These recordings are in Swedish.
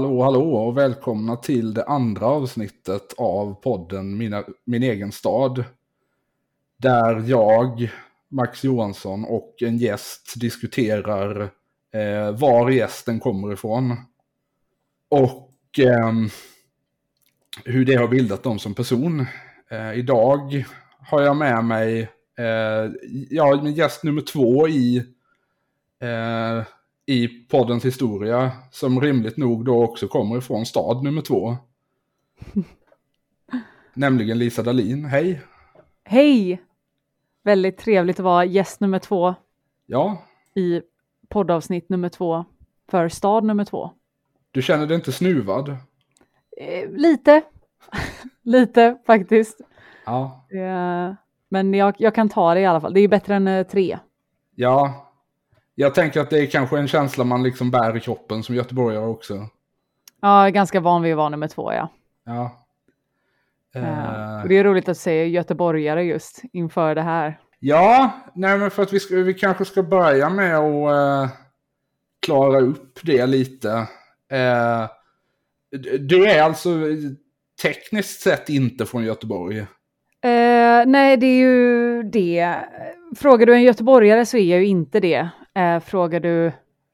Hallå, hallå och välkomna till det andra avsnittet av podden Mina, Min egen stad. Där jag, Max Johansson och en gäst diskuterar eh, var gästen kommer ifrån. Och eh, hur det har bildat dem som person. Eh, idag har jag med mig eh, ja, min gäst nummer två i eh, i poddens historia som rimligt nog då också kommer ifrån stad nummer två. Nämligen Lisa Dalin. Hej! Hej! Väldigt trevligt att vara gäst nummer två Ja, i poddavsnitt nummer två för stad nummer två. du känner dig inte snuvad? Eh, lite, lite faktiskt. Ja. Eh, men jag, jag kan ta det i alla fall. Det är bättre än eh, tre. Ja, jag tänker att det är kanske en känsla man liksom bär i kroppen som göteborgare också. Ja, jag är ganska van vid att vara nummer två, ja. Ja. Eh, Eh, och det är roligt att säga göteborgare just inför det här. ja, nej men för att vi, ska, vi kanske ska börja med att eh, klara upp det lite. D- du är alltså tekniskt sett inte från Göteborg. Nej, det är ju det. Frågar du en göteborgare så är jag ju inte det. Eh, frågar du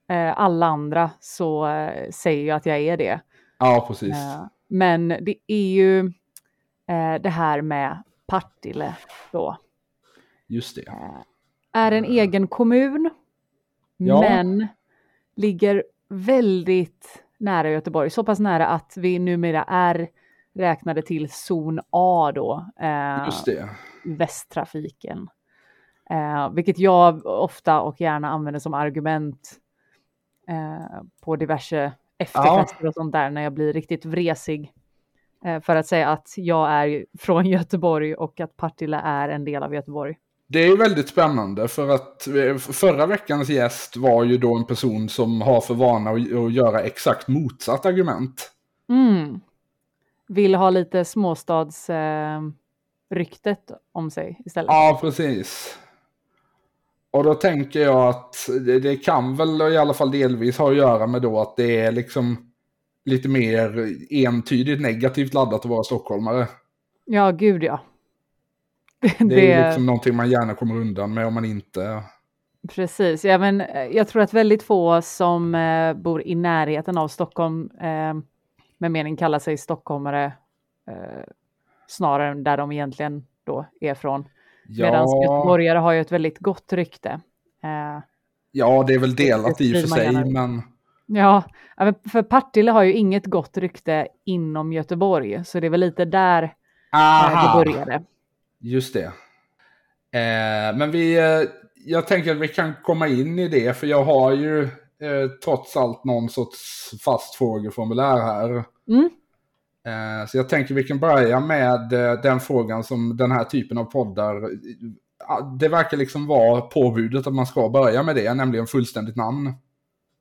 eh, alla andra så eh, säger jag att jag är det. Ja, precis. Eh, men det är ju eh, det här med Partille då. Just det. Är en egen kommun, Ja. men ligger väldigt nära Göteborg. Så pass nära att vi numera är räknade till zon A då. eh, Just det. västtrafiken. Eh, vilket jag ofta och gärna använder som argument eh, på diverse efterfester och sånt där när jag blir riktigt vresig. Eh, för att säga att jag är från Göteborg och att Partille är en del av Göteborg. Det är väldigt spännande för att eh, förra veckans gäst var ju då en person som har för vana att, att göra exakt motsatt argument. Mm. Vill ha lite småstads eh, ryktet om sig istället. Ja, precis. Och då tänker jag att det, det kan väl i alla fall delvis ha att göra med då att det är liksom lite mer entydigt negativt laddat att vara stockholmare. Ja, gud ja. Det är liksom någonting man gärna kommer undan med om man inte... Precis, ja, men eh, jag tror att väldigt få som eh, bor i närheten av Stockholm eh, med mening kallar sig stockholmare eh, snarare än där de egentligen då är från. Medan Ja, göteborgare har ju ett väldigt gott rykte. Eh, ja, det är väl delat Det i och för sig, men... ja, för Partille har ju inget gott rykte inom Göteborg, så det är väl lite där eh, det Aha. började. Just det. Eh, men vi, eh, jag tänker att vi kan komma in i det, för jag har ju eh, trots allt någon sorts fast frågeformulär här. Mm. Eh, så jag tänker vi kan börja med eh, den frågan som den här typen av poddar, eh, det verkar liksom vara påbudet att man ska börja med det, nämligen fullständigt namn.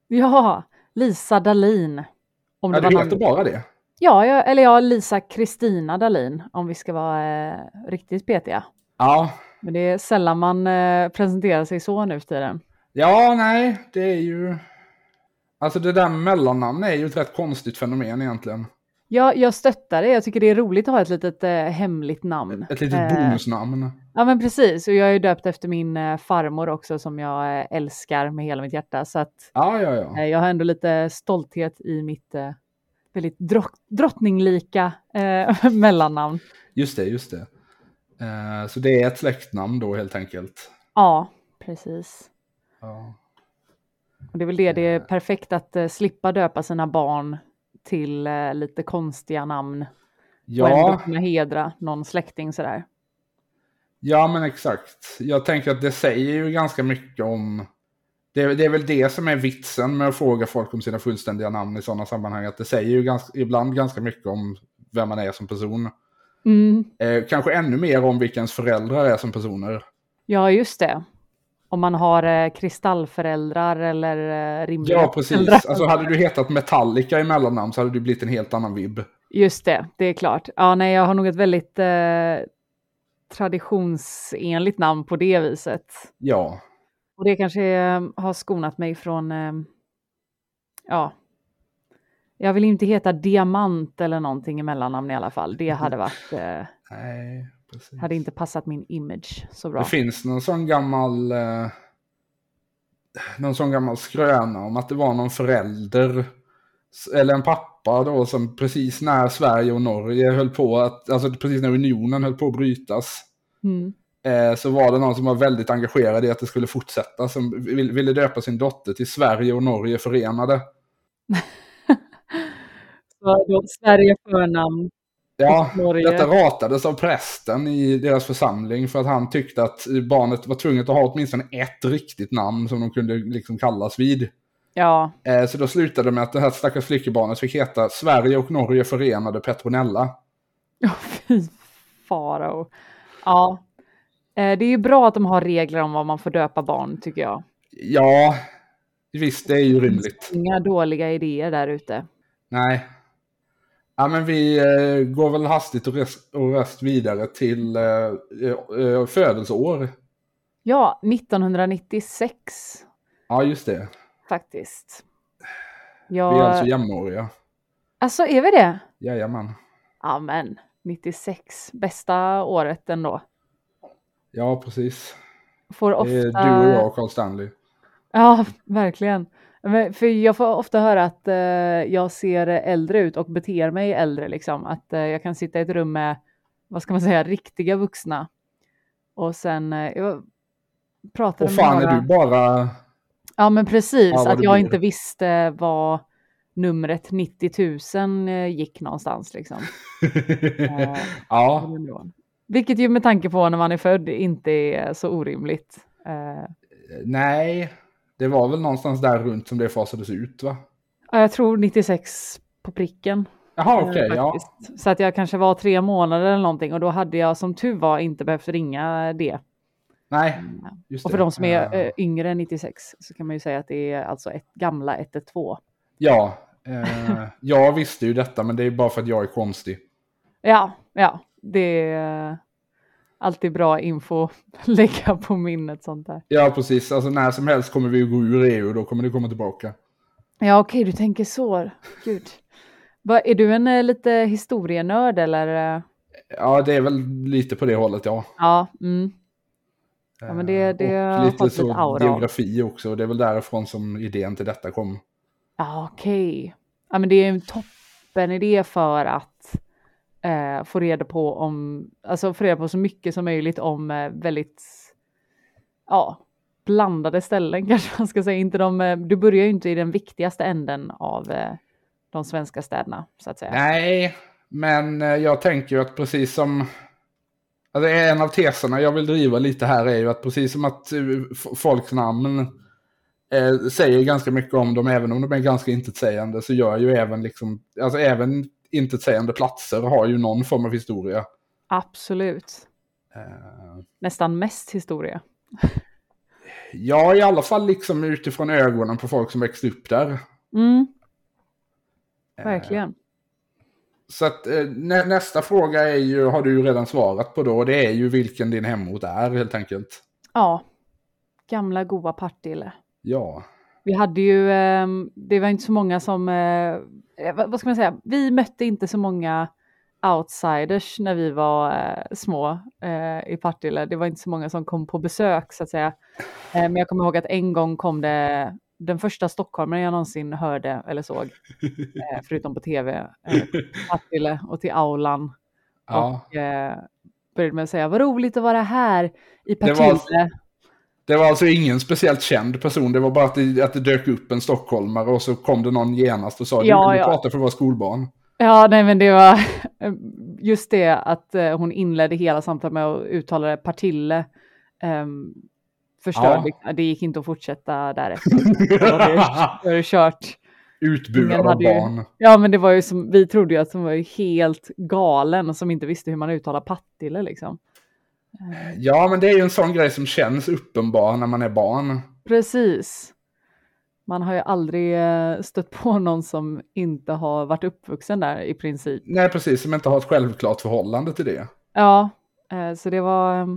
Ja, Lisa Dalin. Om Ja, det du var heter namnet. bara det? Ja, jag, eller ja, Lisa Kristina Dalin om vi ska vara eh, riktigt petiga. Ja. Men det är sällan man eh, presenterar sig så nu för tiden. Ja, nej, det är ju... Alltså det där mellannamn är ju ett rätt konstigt fenomen egentligen. Ja, jag stöttar det. Jag tycker det är roligt att ha ett litet eh, hemligt namn. Ett litet Eh, bonusnamn. Ja, men precis. Och jag är döpt efter min eh, farmor också som jag eh, älskar med hela mitt hjärta. Så att Ja, ja, ja. eh, jag har ändå lite stolthet i mitt eh, väldigt drott, drottninglika mellannamn. Just det, just det. Så det är ett släktnamn då helt enkelt. Ja, precis. Ja. Och det är väl det, det är perfekt att slippa döpa sina barn till eh, lite konstiga namn. Och ändå Ja, kunna hedra någon släkting sådär. ja, men exakt. Jag tänker att det säger ju ganska mycket om... Det är, det är väl det som är vitsen med att fråga folk om sina fullständiga namn i sådana sammanhang. Att det säger ju ganska, ibland ganska mycket om vem man är som person. Mm. Eh, kanske ännu mer om vilka ens föräldrar är som personer. Ja, just det. Om man har eh, kristallföräldrar eller eh, rimliga Ja, precis. föräldrar. Alltså hade du hetat Metallica i mellannamn så hade du blivit en helt annan vibb. Just det, det är klart. Ja, nej, jag har nog ett väldigt eh, traditionsenligt namn på det viset. Ja, Och det kanske eh, har skonat mig från, eh, ja, Jag vill inte heta Diamant eller någonting i mellannamn i alla fall. Det hade varit... Eh, Nej, precis. hade inte passat min image så bra. Det finns någon sån gammal... Eh, någon sån gammal skröna om att det var någon förälder eller en pappa då som precis när Sverige och Norge höll på att, alltså precis när unionen höll på att brytas. Mm. Eh, så var det någon som var väldigt engagerad i att det skulle fortsätta. Som vill, ville döpa sin dotter till Sverige och Norge förenade. Så då Sverige förnamn. Ja, Norge. detta ratades av prästen i deras församling för att han tyckte att barnet var tvunget att ha åtminstone ett riktigt namn som de kunde liksom kallas vid. Ja, Eh, så då slutade det med att det här stackars flickebarnet fick heta Sverige och Norge förenade Petronella. Ja, fy farao. Ja, Eh, det är ju bra att de har regler om vad man får döpa barn tycker jag. Ja, visst det är ju rimligt. Inga dåliga idéer där ute. Nej. Ja, men vi eh, går väl hastigt och rest, och rest vidare till eh, eh, födelseår. Ja, 1996 Ja, just det. faktiskt. Vi är alltså jämnåriga. alltså är vi det? Jajamän. Ja, men 96, bästa året ändå. Ja, precis. Får Det ofta... är du och jag och Carl Stanley. Ja, verkligen. Men för jag får ofta höra att eh, jag ser äldre ut och beter mig äldre liksom. Att eh, jag kan sitta i ett rum med, vad ska man säga, riktiga vuxna. Och sen, eh, jag pratade Och fan med är du bara... Ja, men precis. Ja, att jag blir. inte visste vad numret 90 000 eh, gick någonstans liksom. Eh, ja. Vilket ju med tanke på när man är född inte är så orimligt. Eh, nej. Det var väl någonstans där runt som det fasades ut va? ja, jag tror 96 på pricken. Jaha, eh, okej, ja. faktiskt. Så att jag kanske var tre månader eller någonting och då hade jag som tur var inte behövt ringa det. Nej, just Och för det. de som är Eh, eh, yngre än 96 så kan man ju säga att det är alltså ett gamla 112. Ja, eh, jag visste ju detta men det är bara för att jag är konstig. Ja, ja, det alltid bra info lägga på minnet sånt där. Ja, precis. Alltså när som helst kommer vi gå ur EU och då kommer det komma tillbaka. Ja, okej, du tänker så. Gud. Va, är du en eh, lite historienörd eller? eh? Ja, det är väl lite på det hållet, ja. Ja, mm. Ja, men det- det och har lite fått så lite aura geografi också. och Det är väl därifrån som idén till detta kom. Ja, okej. Ja, men det är en toppen idé för att eh, få reda på om, alltså få reda på så mycket som möjligt om eh, väldigt, ja, blandade ställen kanske man ska säga. Inte de, eh, du börjar ju inte i den viktigaste änden av eh, de svenska städerna, så att säga. Nej, men eh, jag tänker ju att precis som... Alltså eh, en av teserna jag vill driva lite här är ju att precis som att folks namn säger ganska mycket om dem, även om de är ganska intetsägande, så gör ju även liksom, alltså även intetsägande platser har ju någon form av historia. Absolut. Eh, Nästan mest historia. ja, i alla fall liksom utifrån ögonen på folk som växte upp där. Mm, Eh, verkligen. Så att eh, nä nästa fråga är ju, har du ju redan svarat på då, och det är ju vilken din hemort är helt enkelt. Ja, gamla goa Partille. Ja. Vi hade ju, eh, det var inte så många som, eh, vad vad ska man säga, vi mötte inte så många outsiders när vi var eh, små eh, i Partille. Det var inte så många som kom på besök så att säga. Eh, men jag kommer ihåg att en gång kom det den första stockholmaren jag någonsin hörde eller såg, eh, förutom på tv, eh, till Partille och till aulan. ja. Och eh, började med att säga, vad roligt att vara här i Partille. Det var alltså ingen speciellt känd person, det var bara att det, att det dök upp en stockholmare och så kom det någon genast och sa du Ja, du ja. prata för att vara skolbarn. Ja, nej men det var just det att eh, hon inledde hela samtalet med att uttala det Partille. Um, förstörde, det gick inte att fortsätta därefter. Då är det kört. Ingen av hade ju- barn. Ja, men det var ju som, vi trodde ju att hon var ju helt galen och som inte visste hur man uttalar Partille liksom. Ja, men det är ju en sån grej som känns uppenbar när man är barn. Precis. Man har ju aldrig eh, stött på någon som inte har varit uppvuxen där i princip. Nej, precis, som inte har ett självklart förhållande till det. Ja, eh, så det var, eh,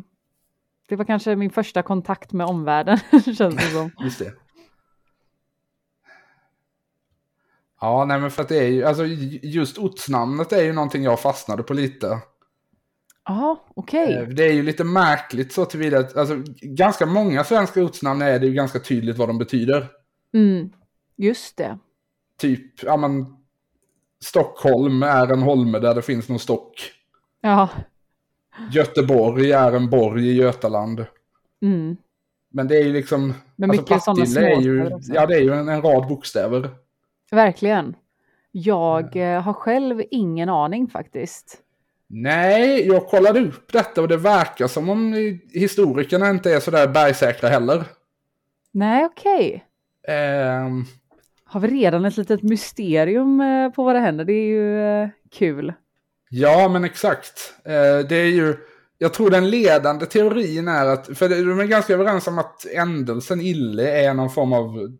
det var kanske min första kontakt med omvärlden, känns det som. Just det. Ja, nej men för att det är ju, alltså just ortsnamnet är ju någonting jag fastnade på lite. Ja, okej. Eh, Det är ju lite märkligt så tillvida att, alltså ganska många svenska ortsnamn är det ju ganska tydligt vad de betyder. Mm, just det. Typ, ja men, Stockholm är en holme där det finns någon stock. Ja. Göteborg är en borg i Götaland. Mm. Men det är ju liksom... Men mycket sådana Partille är ju, också. Ja, det är ju en, en rad bokstäver. Verkligen. Jag eh, har själv ingen aning faktiskt. Nej, jag kollade upp detta och det verkar som om historikerna inte är sådär bergsäkra heller. Nej, okej. Ehm, Har vi redan ett litet mysterium eh, på våra händer? Det är ju eh, kul. ja, men exakt. Eh, det är ju... Jag tror den ledande teorin är att... För de är ganska överens om att ändelsen ille är någon form av...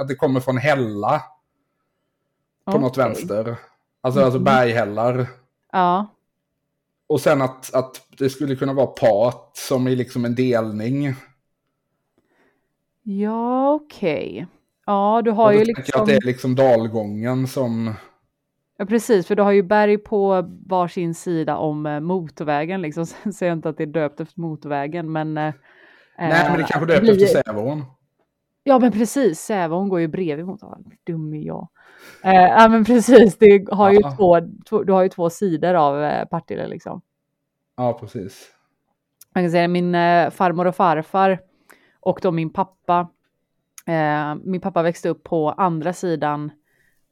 Att det kommer från hälla på något Okej. vänster. Alltså, alltså berghällar. Ja, Och sen att, att det skulle kunna vara pat som är liksom en delning. ja okej. Ja, du har ju liksom... att det är liksom dalgången som... Ja, precis, för du har ju berg på varsin sida om eh, motorvägen. Liksom. Sen säger jag inte att det är döpt efter motorvägen, men... eh, Nej, men det eh, kanske döpt blir- efter Säveån. Ja, men precis. Säveån går ju bredvid motorvägen. Dum är jag. Eh, ja, men precis. Det har ju Ja. två, två, du har ju två sidor av eh, Partille liksom. Ja, precis. Man kan säga min eh, farmor och farfar och då min pappa. Eh, min pappa växte upp på andra sidan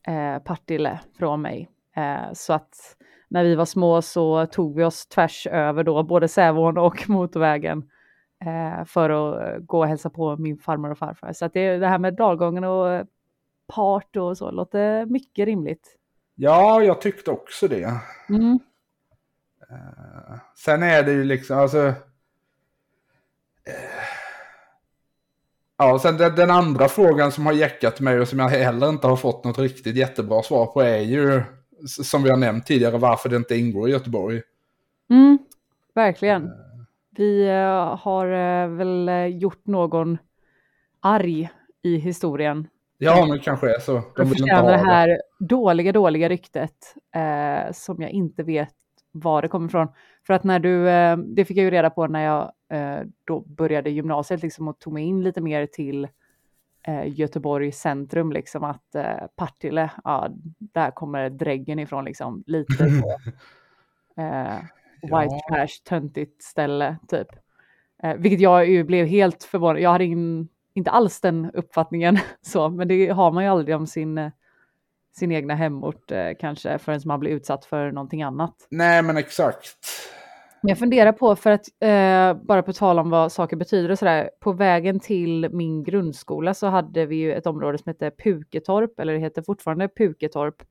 eh, Partille från mig. Eh, så att när vi var små så tog vi oss tvärs över då både Sävån och motorvägen för att eh, gå och hälsa på min farmor och farfar. Så att det, det här med dalgången och eh, part och så låter mycket rimligt. Ja, jag tyckte också det. Mm. Sen är det ju liksom, alltså... eh, Ja, och sen den, den andra frågan som har jäckat mig och som jag heller inte har fått något riktigt jättebra svar på är ju, som vi har nämnt tidigare, varför det inte ingår i Göteborg. Mm, verkligen. Vi eh, har eh, väl eh, gjort någon arg i historien. Ja, men det kanske är så. De vill inte ha det det. här dåliga, dåliga ryktet eh, som jag inte vet var det kommer ifrån. För att när du, eh, det fick jag ju reda på när jag eh, då började gymnasiet liksom och tog mig in lite mer till Göteborg centrum liksom att eh, Partille, ja där kommer dräggen ifrån liksom lite så. White Ja. trash, töntigt ställe typ. Eh, vilket jag ju blev helt förvånad, jag hade ingen, inte alls den uppfattningen så, men det har man ju aldrig om sin, eh, sin egna hemort eh, kanske förrän man blir utsatt för någonting annat. Nej, men exakt. Jag funderar på, för att eh, bara på tal om vad saker betyder och sådär, på vägen till min grundskola så hade vi ju ett område som hette Puketorp, eller det heter fortfarande Puketorp.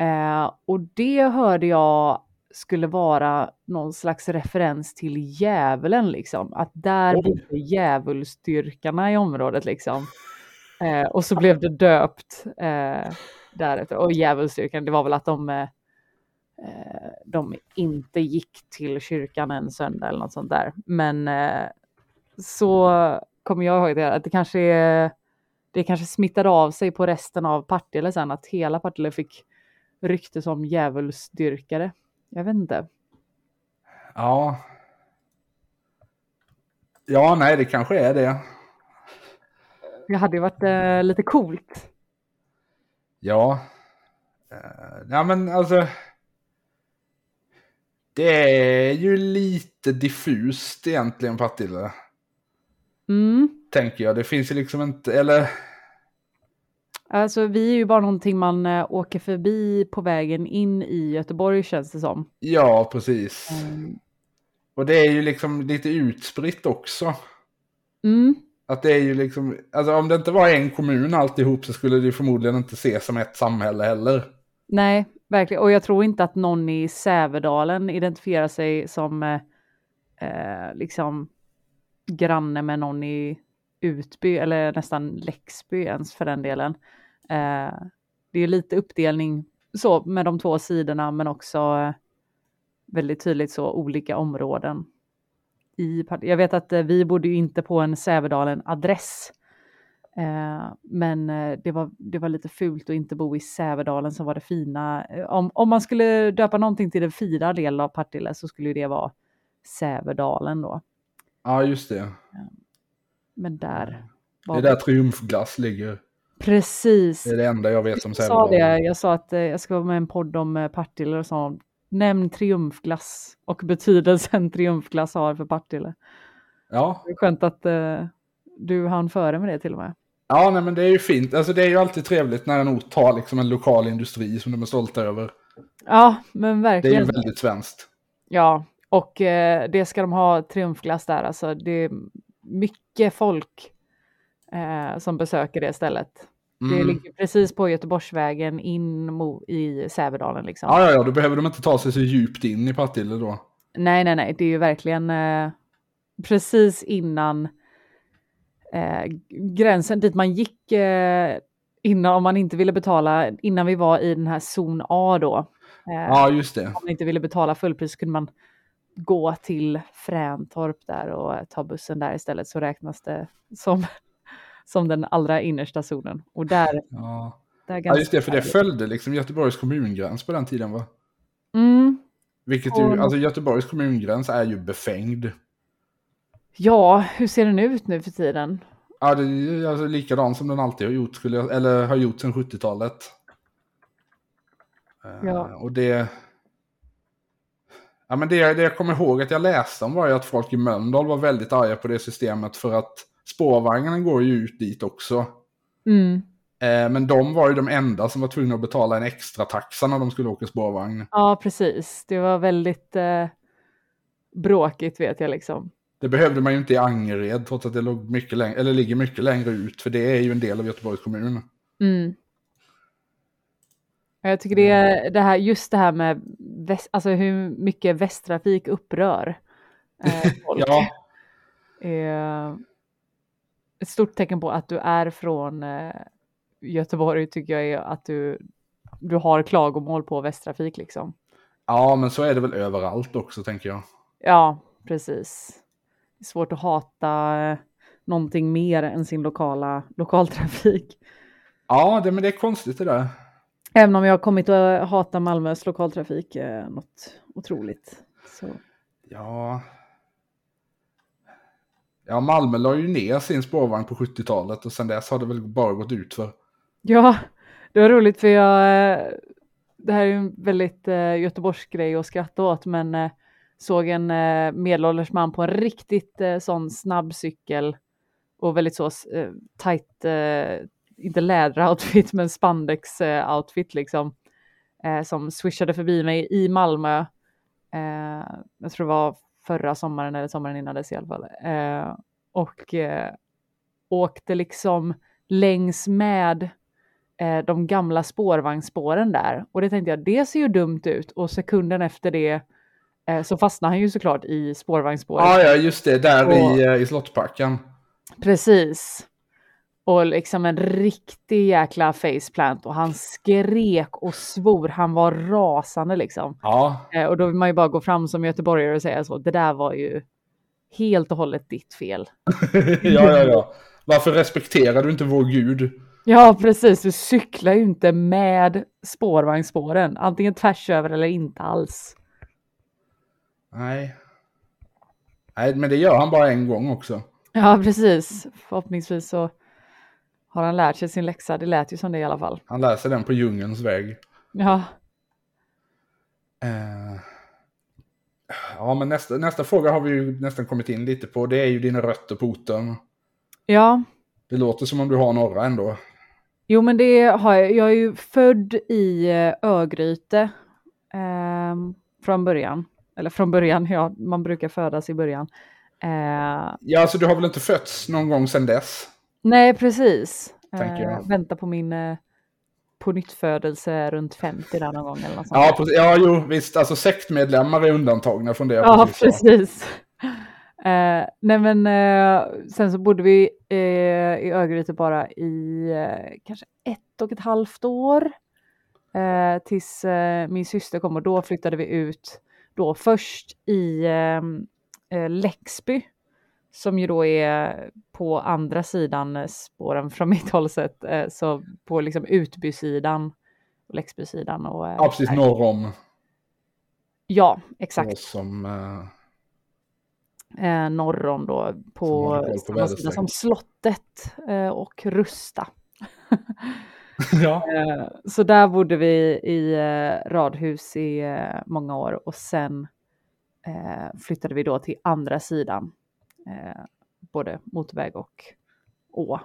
Eh, och det hörde jag skulle vara någon slags referens till djävulen liksom, att där bodde djävulsdyrkarna i området liksom. Eh, och så blev det döpt eh, därefter. Och djävulsdyrkan, det var väl att de eh, eh, de inte gick till kyrkan en söndag eller något sånt där. Men eh, så kommer jag ihåg det, att det kanske är, det kanske smittade av sig på resten av Partille sen, att hela Partille fick rykte som djävulsdyrkare. Jag vet inte. Ja. Ja, nej, det kanske är det. Det hade ju varit eh, lite coolt. Ja. Eh, ja, men alltså. Det är ju lite diffust egentligen, Partille. Mm. Tänker jag. Det finns ju liksom inte, eller Alltså vi är ju bara någonting man eh, åker förbi på vägen in i Göteborg känns det som. ja, precis. Mm. Och det är ju liksom lite utspritt också. Mm. Att det är ju liksom, alltså om det inte var en kommun alltihop så skulle det förmodligen inte ses som ett samhälle heller. Nej, verkligen. Och jag tror inte att någon i Sävedalen identifierar sig som eh, eh, liksom granne med någon i Utby eller nästan Läxby ens för den delen. Eh, det är lite uppdelning så med de två sidorna men också eh, väldigt tydligt så olika områden. I, jag vet att eh, vi bodde ju inte på en Sävedalen-adress. Eh, men eh, det, var, det var lite fult att inte bo i Sävedalen som var det fina. Om, om man skulle döpa någonting till den fina delen av Partille så skulle det vara Sävedalen då. Ja, just det. Men där Det är där Triumfglass ligger. Precis. Det är det enda jag vet om Jag sa det, jag sa att eh, jag ska vara med i en podd om eh, Partille och sa nämn triumfglass och betydelsen triumfglass har för Partille. Ja, Det är skönt att eh, du hann före med det till och med. ja nej, men det är ju fint. Alltså, det är ju alltid trevligt när en ort har liksom en lokal industri som de är stolta över. Ja, men Det är verkligen. ju väldigt svenskt. Ja, och eh, det ska de ha triumfglass där. Alltså det är mycket folk eh, som besöker det stället. Det Mm. ligger precis på Göteborgsvägen in i Sävedalen liksom. Ja, ja, ja, då behöver de inte ta sig så djupt in i Partille då. Nej, nej, nej, det är ju verkligen eh, precis innan eh, gränsen dit man gick eh, innan om man inte ville betala, innan vi var i den här zon A då. Eh, Ja, just det. Om man inte ville betala fullpris kunde man gå till Fräntorp där och ta bussen där istället så räknas det som, som den allra innersta zonen. Och där, Ja. där ja, just det, för det följde liksom Göteborgs kommungräns på den tiden va? Mm, Vilket ju, Och- alltså Göteborgs kommungräns är ju befängd. ja, hur ser den ut nu för tiden? Ja, det är alltså likadant som den alltid har gjort, skulle jag, eller har gjort sedan 70-talet. Eh, Ja. Och det... Ja, men det, det jag kommer ihåg att jag läste om var ju att folk i Mölndal var väldigt arga på det systemet för att spårvagnen går ju ut dit också. Mm. Eh, Men de var ju de enda som var tvungna att betala en extra taxa när de skulle åka spårvagn. Ja, precis. Det var väldigt eh, bråkigt vet jag liksom. Det behövde man ju inte i Angered trots att det låg mycket längre, eller ligger mycket längre ut, för det är ju en del av Göteborgs kommun. Mm. Jag tycker det är det här, just det här med väst, alltså hur mycket västtrafik upprör eh, folk. Ja, är ett stort tecken på att du är från eh, Göteborg tycker jag är att du, du har klagomål på västtrafik liksom. ja, men så är det väl överallt också tänker jag. Ja, precis. Det är svårt att hata eh, någonting mer än sin lokala lokaltrafik. Ja, det, men det är konstigt det där. Även om jag har kommit att hata Malmös lokaltrafik eh, något otroligt. Så. Ja. Ja, Malmö la ju ner sin spårvagn på 70-talet och sen dess har det väl bara gått ut för. Ja, det var roligt för jag, eh, det här är ju en väldigt eh, att skratta åt, men eh, såg en eh, medelålders man på en riktigt eh, sån snabb cykel och väldigt så eh, tight, eh, inte läderoutfit, men spandex-outfit eh, liksom, eh, som swishade förbi mig i Malmö. Jag tror det var förra sommaren eller sommaren innan dess i alla fall. Eh, och eh, åkte liksom längs med eh, de gamla spårvagnsspåren där. Och det tänkte jag, det ser ju dumt ut. Och sekunden efter det eh, så fastnar han ju såklart i spårvagnsspåret. Ja, ja, just det, där Och- i, eh, i Slottsparken. Precis. Och liksom en riktig jäkla faceplant och han skrek och svor. Han var rasande liksom. Ja, Eh, och då vill man ju bara gå fram som göteborgare och säga så. Det där var ju helt och hållet ditt fel. ja, ja, ja. Varför respekterar du inte vår gud? Ja, precis. Du cyklar ju inte med spårvagnsspåren. Antingen tvärs över eller inte alls. Nej. Nej, men det gör han bara en gång också. Ja, precis. Förhoppningsvis så har han lärt sig sin läxa. Det lät ju som det i alla fall. Han läser den på djungelns väg. Ja, Eh, Ja, men nästa, nästa fråga har vi ju nästan kommit in lite på. Det är ju dina rötter på orten. ja. Det låter som om du har några ändå. Jo, men det har jag. Jag är ju född i eh, Örgryte ehm, från början. Eller från början, ja, man brukar födas i början. Eh, Ja, alltså du har väl inte fötts någon gång sedan dess? Nej, precis. Jag. vänta på min eh, på nyttfödelse runt 50 där någon gång eller något sånt. Ja, precis. ja, jo, visst. Alltså sektmedlemmar är undantagna från det. Ja, precis precis. Eh, nej men eh, sen så bodde vi eh, i Örgryte bara i eh, kanske ett och ett halvt år. Eh, tills eh, min syster kom och då flyttade vi ut då först i eh, Läxby som ju då är på andra sidan spåren från mitt håll sett, eh, så på liksom Utbysidan, Läxbysidan och... Ja, precis norr om. Ja, exakt. Som, uh... eh, norr om då på, på samma sida som slottet eh, och Rusta. ja. eh, så där bodde vi i eh, radhus i eh, många år och sen eh, flyttade vi då till andra sidan. Eh, både motorväg och å.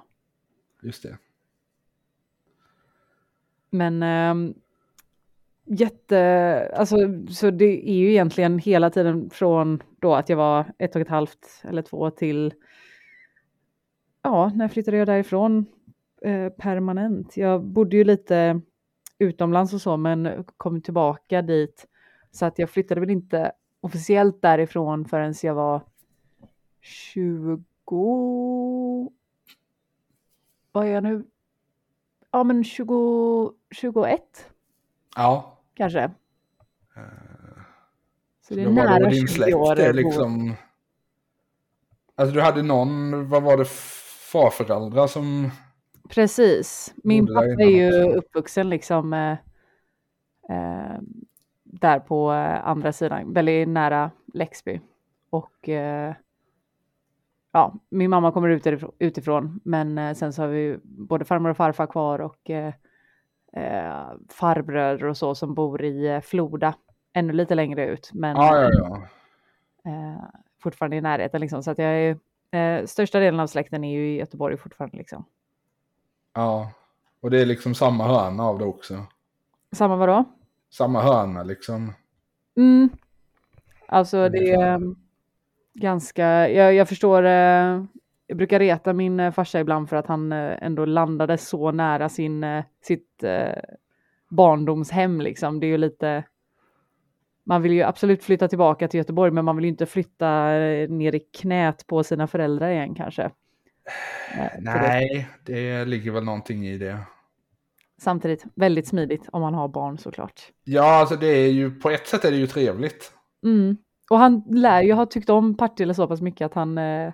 Just det. Men ehm, jätte, alltså så det är ju egentligen hela tiden från då att jag var ett och ett halvt eller två till, ja, när flyttade jag därifrån eh, permanent? Jag bodde ju lite utomlands och så, men kom tillbaka dit. Så att jag flyttade väl inte officiellt därifrån förrän jag var 20, vad är jag nu? Ja men 20, 21. Ja kanske. Uh, så det är nära var din släkt, år. Det liksom... Alltså du hade någon, vad var det, farföräldrar som... Precis, min pappa är ju också. uppvuxen liksom eh, eh, där på eh, andra sidan, väldigt nära Läxby. Och eh, ja, min mamma kommer utifrån, utifrån men eh, sen så har vi både farmor och farfar kvar och eh, eh, farbröder och så som bor i eh, Floda, ännu lite längre ut. Men ah, ja, ja. Eh, fortfarande i närheten liksom. Så att jag är, eh, största delen av släkten är ju i Göteborg fortfarande liksom. Ja, och det är liksom samma hörna av det också. Samma vadå? Samma hörna liksom. Mm. Alltså det är ganska, jag, jag förstår, eh, jag brukar reta min eh, farsa ibland för att han eh, ändå landade så nära sin, eh, sitt barndomshem liksom. Det är ju lite, man vill ju absolut flytta tillbaka till Göteborg men man vill ju inte flytta ner i knät på sina föräldrar igen kanske. Nej, det ligger väl någonting i det. Samtidigt väldigt smidigt om man har barn såklart. Ja, alltså det är ju på ett sätt är det ju trevligt. Mm. Och han lär ju ha tyckt om Partille så pass mycket att han eh,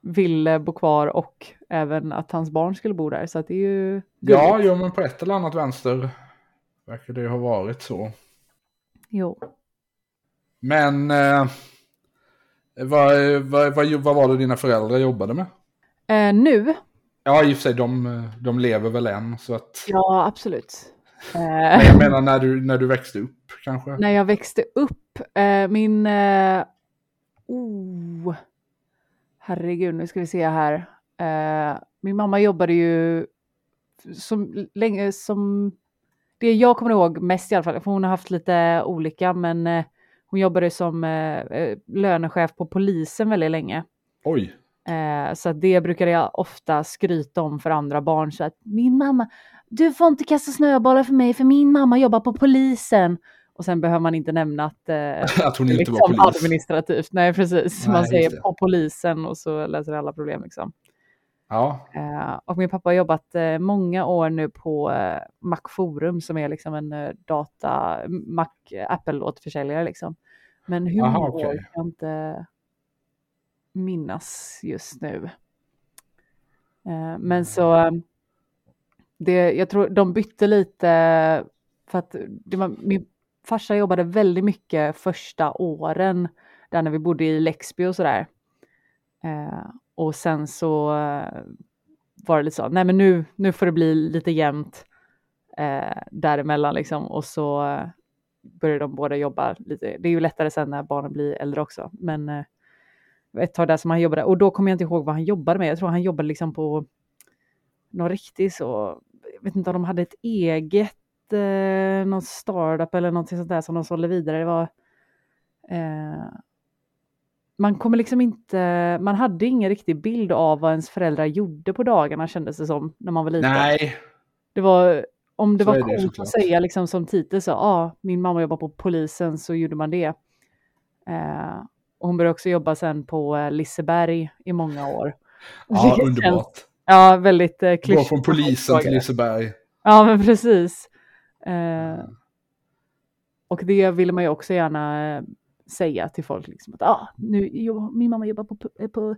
ville bo kvar och även att hans barn skulle bo där. Så att det är ju... Ja, jo, men på ett eller annat vänster verkar det ha varit så. Jo. Men eh, vad, vad, vad, vad var det dina föräldrar jobbade med? Eh, nu? Ja, i och för sig, de, de lever väl än. Så att... Ja, absolut. Men jag menar när du, när du växte upp kanske? När jag växte upp, eh, min... Eh, oh, herregud, nu ska vi se här. Eh, min mamma jobbade ju som länge som det jag kommer ihåg mest i alla fall, för hon har haft lite olika, men eh, hon jobbade som eh, eh lönechef på polisen väldigt länge. Oj. Eh, så det brukade jag ofta skryta om för andra barn, så att min mamma, du får inte kasta snöbollar för mig, för min mamma jobbar på polisen. Och sen behöver man inte nämna att, eh, att hon inte liksom var polis. administrativt. Nej, precis. Nej, man säger på polisen och så löser alla problem. Liksom. Ja. Eh, och min pappa har jobbat eh, många år nu på eh, Mac Forum som är liksom en eh, data, Mac, Apple-återförsäljare. Liksom. Men hur många okay. år kan jag inte minnas just nu. Eh, men så, det, jag tror de bytte lite för att det var, min farsa jobbade väldigt mycket första åren där när vi bodde i Lexby och sådär. Eh, och sen så eh, var det lite så, nej men nu, nu får det bli lite jämnt eh, däremellan liksom och så eh, började de båda jobba lite. Det är ju lättare sen när barnen blir äldre också, men eh, ett tag där som han jobbade och då kommer jag inte ihåg vad han jobbade med. Jag tror han jobbade liksom på någon riktig så, vet inte om de hade ett eget eh, någon startup eller någonting sånt där som de sålde vidare. Det var, eh, man kommer liksom inte, man hade ingen riktig bild av vad ens föräldrar gjorde på dagarna kändes det som när man var liten. Nej. Det var, om det så var coolt att säga liksom som titel så, ah, min mamma jobbar på polisen så gjorde man det. Eh, och hon började också jobba sen på eh, Liseberg i många år. Ja, underbart. Ja, väldigt eh, klyschigt. Gå från polisen till Liseberg. Ja, men precis. Eh, och det ville man ju också gärna eh, säga till folk liksom att ah, nu, jo, min mamma jobbar på, på, på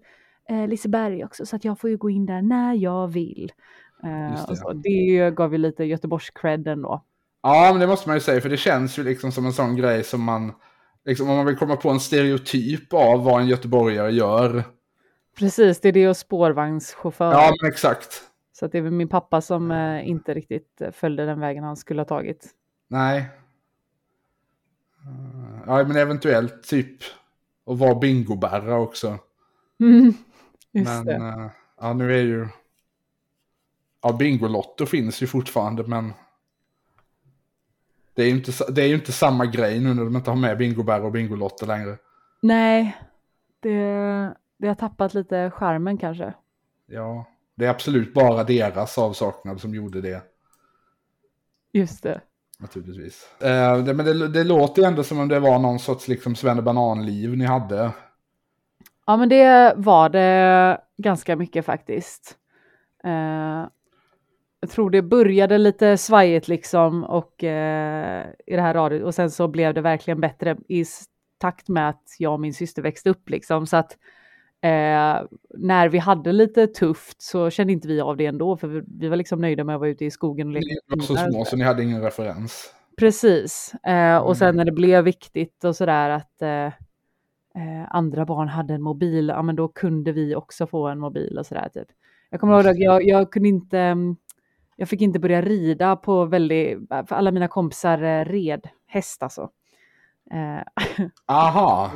eh, Liseberg också så att jag får ju gå in där när jag vill. Eh, det. så. det gav ju lite Göteborgs-cred ändå. Ja, men det måste man ju säga, för det känns ju liksom som en sån grej som man, liksom om man vill komma på en stereotyp av vad en göteborgare gör. Precis, det är det och spårvagnschaufför. Ja, men exakt. Så att det är väl min pappa som eh, inte riktigt eh, följde den vägen han skulle ha tagit. Nej. Eh, Ja, men eventuellt typ att vara bingobärra också. Mm, men det. eh, ja, nu är ju... Ja, Bingolotto finns ju fortfarande, men... Det är ju inte, det är inte samma grej nu när de inte har med bingobärra och bingolotter längre. Nej, det, det har tappat lite charmen kanske. Ja, det är absolut bara deras avsaknad som gjorde det. Just det. Naturligtvis. Eh, det, men det, det låter ju ändå som om det var någon sorts liksom svennebananliv ni hade. Ja, men det var det ganska mycket faktiskt. Eh, jag tror det började lite svajigt liksom och eh, i det här radiot och sen så blev det verkligen bättre i takt med att jag och min syster växte upp liksom så att eh, när vi hade lite tufft så kände inte vi av det ändå för vi, vi var liksom nöjda med att vara ute i skogen och leka. Ni var så små så ni hade ingen referens. Precis. Eh, och sen Mm. när det blev viktigt och sådär att eh, eh, andra barn hade en mobil, ja men då kunde vi också få en mobil och sådär typ. Jag kommer ihåg att jag, jag kunde inte, mm, jag fick inte börja rida på väldigt, för alla mina kompisar eh, red häst alltså. Eh, Aha!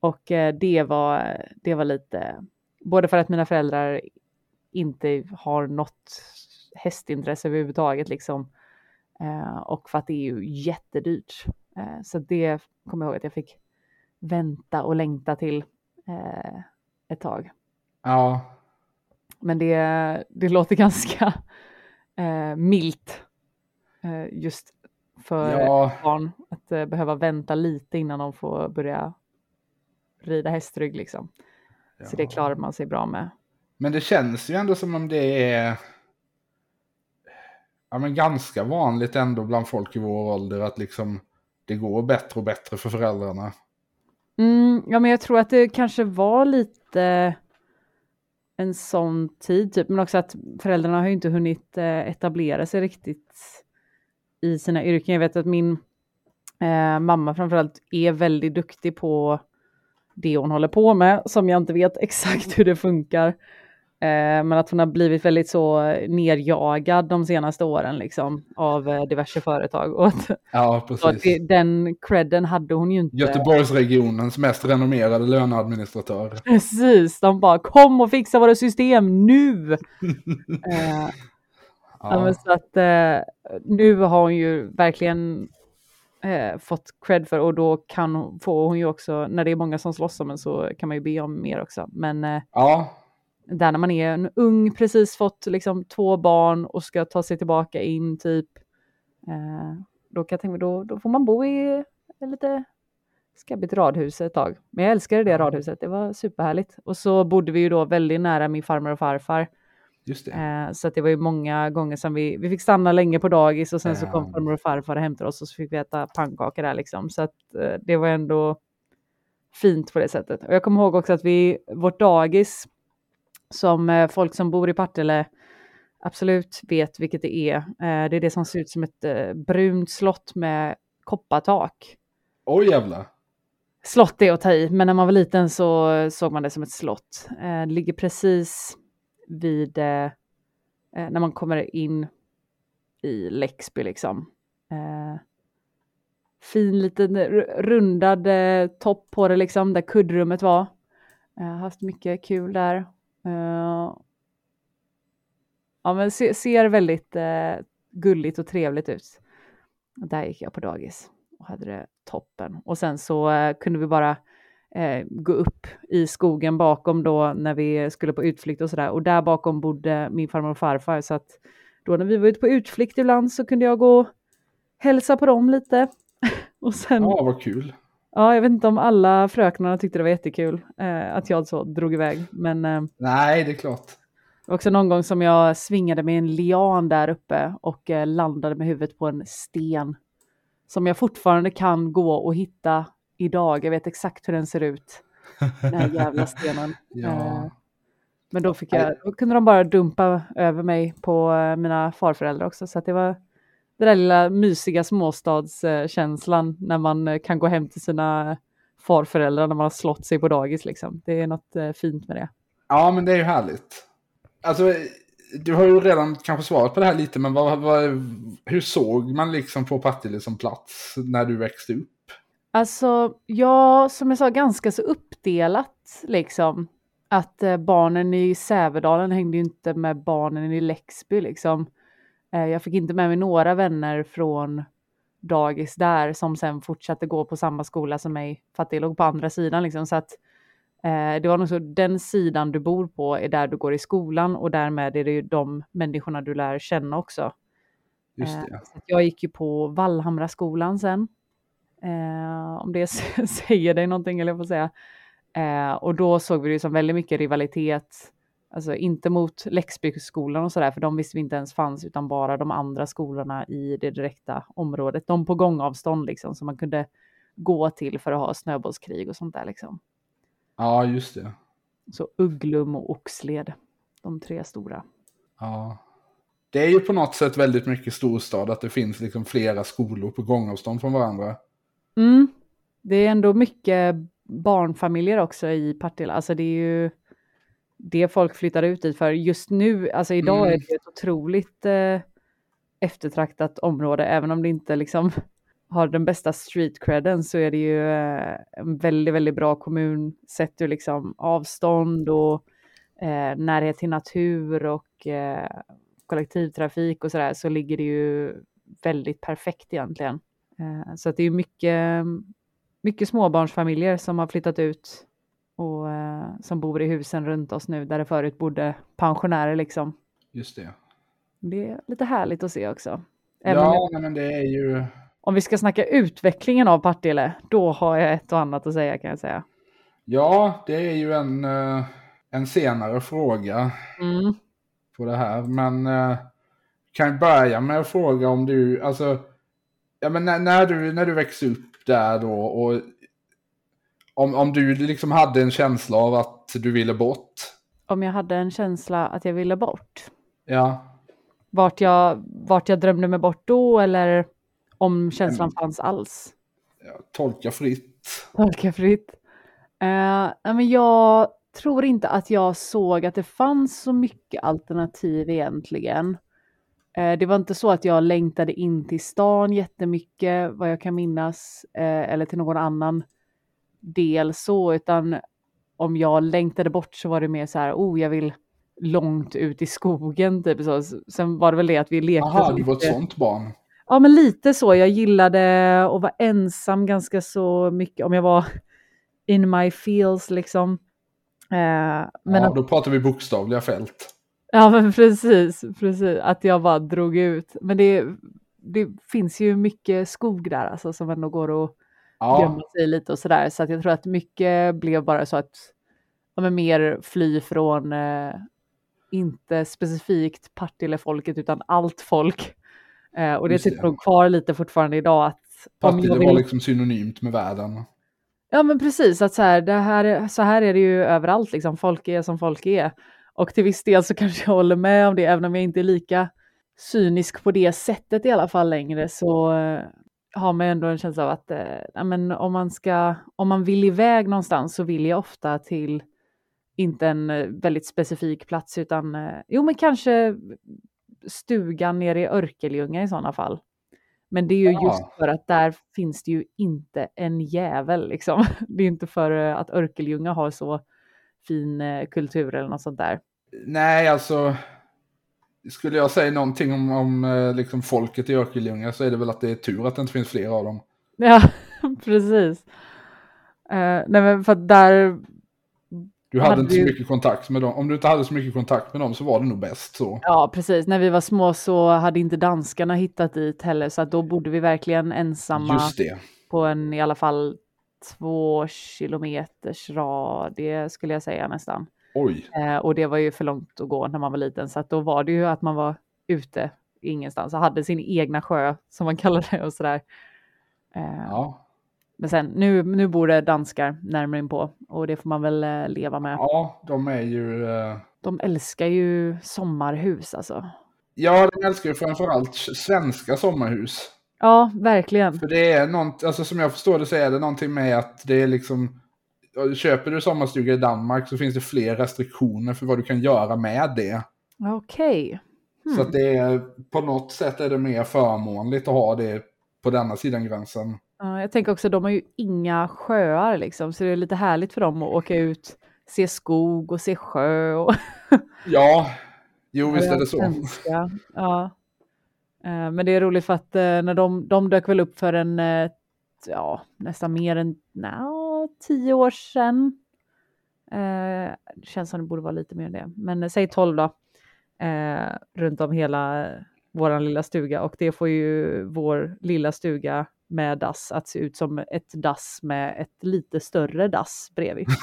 Och eh, det var, det var lite, både för att mina föräldrar inte har något hästintresse överhuvudtaget liksom. Eh, och för att det är ju jättedyrt. Eh, så det kommer jag ihåg att jag fick vänta och längta till ett tag. Ja, Men det, det låter ganska milt just för ja, barn att eh, behöva vänta lite innan de får börja rida hästrygg liksom. Så det ja. klarar man sig bra med. Men det känns ju ändå som om det är ja, men ganska vanligt ändå bland folk i vår ålder att liksom det går bättre och bättre för föräldrarna. Mm, ja, men jag tror att det kanske var lite en sån tid, typ. men också att föräldrarna har ju inte hunnit eh, etablera sig riktigt i sina yrken. Jag vet att min eh, mamma framförallt är väldigt duktig på det hon håller på med, som jag inte vet exakt hur det funkar. Eh, men att hon har blivit väldigt så nerjagad de senaste åren liksom, av eh, diverse företag. Och att, Ja, precis. det, den credden hade hon ju inte. Göteborgsregionens mest renommerade löneadministratör. Precis, de bara kom och fixa våra system nu! eh, Ja, så att eh, nu har hon ju verkligen eh, fått cred för och då kan hon, får hon ju också, när det är många som slåss om en så kan man ju be om mer också. Men eh, ja, där när man är en ung, precis fått liksom två barn och ska ta sig tillbaka in typ, eh, då kan jag tänka mig, då, då får man bo i lite skabbigt radhus ett tag. Men jag älskade det radhuset, det var superhärligt. Och så bodde vi ju då väldigt nära min farmor och farfar. Eh, så det var ju många gånger som vi, vi fick stanna länge på dagis och sen så kom farmor och farfar och hämtade oss och så fick vi äta pannkakor där liksom. Så att eh, det var ändå fint på det sättet. Och jag kommer ihåg också att vi, vårt dagis, som eh, folk som bor i Partille absolut vet vilket det är. Eh, det är det som ser ut som ett eh, brunt slott med koppartak. Oj jävlar. Slott är att ta i, men när man var liten så såg man det som ett slott. Eh, det ligger precis vid, eh, eh, när man kommer in i Lexby. liksom. Eh, fin liten rundad eh, topp på det liksom, där kuddrummet var. Jag har haft mycket kul där. Eh, ja, men se, ser väldigt gulligt och trevligt ut. Och där gick jag på dagis och hade det toppen. Och sen så kunde vi bara eh, gå upp i skogen bakom då när vi skulle på utflykt och sådär. Och där bakom bodde min farmor och farfar. Så att då när vi var ute på utflykt ibland så kunde jag gå och hälsa på dem lite. och sen, ja. Ja, vad kul. jag vet inte om alla fröknarna tyckte det var jättekul eh, att jag så drog iväg. Men eh, Nej, det är klart. det var också någon gång som jag svingade med en lian där uppe och eh, landade med huvudet på en sten. Som jag fortfarande kan gå och hitta idag. Jag vet exakt hur den ser ut. Den här jävla stenen. Ja. Eh, Men då, fick jag, då kunde de bara dumpa över mig på eh, mina farföräldrar också. Så det var den där lilla mysiga småstadskänslan när man eh, kan gå hem till sina farföräldrar när man har slått sig på dagis. Liksom. Det är något fint med det. ja, men det är ju härligt. Alltså, du har ju redan kanske svarat på det här lite, men vad, vad, hur såg man liksom på Partille som plats när du växte upp? Alltså, jag som jag sa, ganska så uppdelat liksom. Att eh, barnen i Sävedalen hängde ju inte med barnen i Läxby liksom. Eh, jag fick inte med mig några vänner från dagis där som sen fortsatte gå på samma skola som mig för att det låg på andra sidan liksom. Så att eh, det var nog så, den sidan du bor på är där du går i skolan och därmed är det ju de människorna du lär känna också. Just Eh, det. så Jag gick ju på Vallhamraskolan sen. Eh, om det säger dig någonting eller jag får säga. Eh, och då såg vi det som väldigt mycket rivalitet. Alltså inte mot Läxbyskolan och sådär, för de visste vi inte ens fanns, utan bara de andra skolorna i det direkta området. De på gångavstånd liksom, som man kunde gå till för att ha snöbollskrig och sånt där liksom. Ja, just det. Så Ugglum och Oxled, de tre stora. Ja. Det är ju på något sätt väldigt mycket storstad att det finns liksom flera skolor på gångavstånd från varandra. Mm. Det är ändå mycket barnfamiljer också i Partille. Alltså det är ju det folk flyttar ut dit för. Just nu, alltså idag Mm. är det ett otroligt eh, eftertraktat område. Även om det inte liksom har den bästa street credden så är det ju eh, en väldigt, väldigt bra kommun sett ur liksom avstånd och eh, närhet till natur och eh, kollektivtrafik och sådär så ligger det ju väldigt perfekt egentligen. Eh, så att det är mycket, mycket småbarnsfamiljer som har flyttat ut och eh, som bor i husen runt oss nu där det förut bodde pensionärer liksom. Just det. Det är lite härligt att se också. Även Ja, men det är ju... om vi ska snacka utvecklingen av Partille, då har jag ett och annat att säga kan jag säga. Ja, det är ju en, eh, en senare fråga Mm. på det här. Men kan jag börja med att fråga om du, alltså, ja men när, när du, när du växte upp där då och om, om du liksom hade en känsla av att du ville bort. Om jag hade en känsla att jag ville bort. Ja, Vart jag, vart jag drömde mig bort då eller om känslan fanns alls. ja tolka fritt. Tolka fritt. Nej, men jag tror inte att jag såg att det fanns så mycket alternativ egentligen. Eh, det var inte så att jag längtade in till stan jättemycket vad jag kan minnas eh, eller till någon annan del så utan om jag längtade bort så var det mer så här, oh jag vill långt ut i skogen typ så. Sen var det väl det att vi lekte Jaha, du var ett sånt barn. Ja, men lite så. Jag gillade att vara ensam ganska så mycket. Om jag var in my feels liksom. Eh, men ja, då pratar vi bokstavliga fält. Ja, men precis, precis. Att jag bara drog ut. Men det, det finns ju mycket skog där alltså, som ändå går att Ja, gömma sig lite och sådär. Så att jag tror att mycket blev bara så att ja, men mer fly från eh, inte specifikt Partille-folket utan allt folk. Eh, och det sitter nog kvar lite fortfarande idag att Partille jag var vill, liksom synonymt med världen. Ja men precis, att så här, det här, så här är det ju överallt, liksom. folk är som folk är. Och till viss del så kanske jag håller med om det, även om jag inte är lika cynisk på det sättet i alla fall längre, så eh, har man ändå en känsla av att eh, men om, man ska, om man vill iväg någonstans så vill jag ofta till, inte en eh, väldigt specifik plats, utan eh, jo men kanske stugan nere i Örkelljunga i sådana fall. Men det är ju Ja. just för att där finns det ju inte en jävel liksom. Det är inte för eh, att Örkelljunga har så fin kultur eller något sånt där. Nej, alltså. Skulle jag säga någonting om, om eh, liksom folket i Örkelljunga så är det väl att det är tur att det inte finns fler av dem. Ja, precis. Eh, nej men för att där, Du hade Hade inte så ju- mycket kontakt med dem. Om du inte hade så mycket kontakt med dem så var det nog bäst så. ja precis, när vi var små så hade inte danskarna hittat dit heller så att då bodde vi verkligen ensamma på en i alla fall två kilometers radie skulle jag säga nästan. Eh, och det var ju för långt att gå när man var liten så att då var det ju att man var ute ingenstans och hade sin egna sjö som man kallade det och sådär. Eh, Ja. Men sen, nu, nu bor det danskar närmare in på och det får man väl eh, leva med. Ja, de är ju... Eh... De älskar ju sommarhus alltså. Ja, de älskar ju framförallt svenska sommarhus. Ja, verkligen. För det är något, alltså som jag förstår det så är det någonting med att det är liksom, köper du sommarstuga i Danmark så finns det fler restriktioner för vad du kan göra med det. Okej. Okay. Hmm. Så att det är, på något sätt är det mer förmånligt att ha det på denna sidan gränsen. Ja, jag tänker också, de har ju inga sjöar liksom, så det är lite härligt för dem att åka ut, se skog och se sjö. Och ja, jo visst är det så. Svenska. Ja. Eh, men det är roligt för att eh, när de, de dök väl upp för en, eh, ja, nästan mer än no, tio år sedan. Eh, det känns som det borde vara lite mer än det, men säg tolv då. Eh, runt om hela vår lilla stuga och det får ju vår lilla stuga med dass att se ut som ett dass med ett lite större dass bredvid.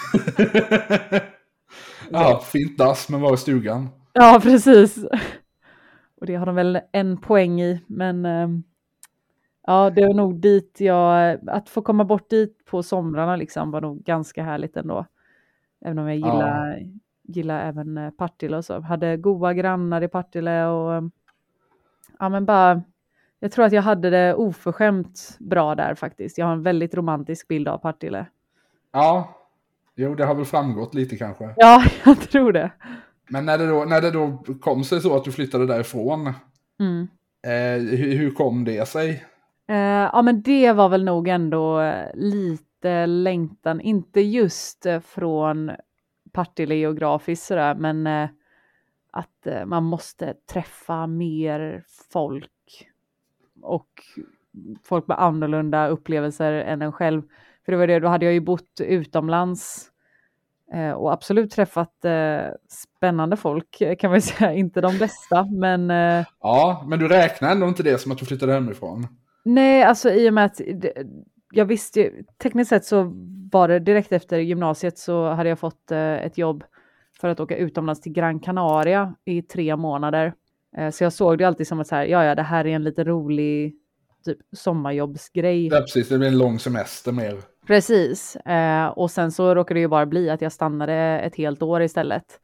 ja, fint dass men var i stugan? Ja, precis. Och det har de väl en poäng i, men ehm, ja, det var nog dit jag, att få komma bort dit på somrarna liksom var nog ganska härligt ändå. Även om jag gillar, ja. gillar även eh, Partille och så. Hade goda grannar i Partille och ja men bara, jag tror att jag hade det oförskämt bra där faktiskt. Jag har en väldigt romantisk bild av Partille. Ja, jo det har väl framgått lite kanske. Ja, jag tror det. Men när det, då, när det då kom sig så att du flyttade därifrån, mm. eh, hur, hur, kom det sig? Eh, ja men det var väl nog ändå eh, lite längtan, inte just eh, från Partille geografiskt sådär, men att man måste träffa mer folk och folk med annorlunda upplevelser än en själv. För det var det, då hade jag ju bott utomlands och absolut träffat eh, spännande folk kan man säga, inte de bästa men... Eh, ja, men du räknar ändå inte det som att du flyttade hemifrån? Nej, alltså i och med att jag visste, tekniskt sett så var det direkt efter gymnasiet så hade jag fått ett jobb för att åka utomlands till Gran Canaria i tre månader. Så jag såg det alltid som att så här, ja, ja, det här är en lite rolig typ sommarjobbsgrej. Ja, precis, det blir en lång semester mer. Precis, eh, och sen så råkade det ju bara bli att jag stannade ett helt år istället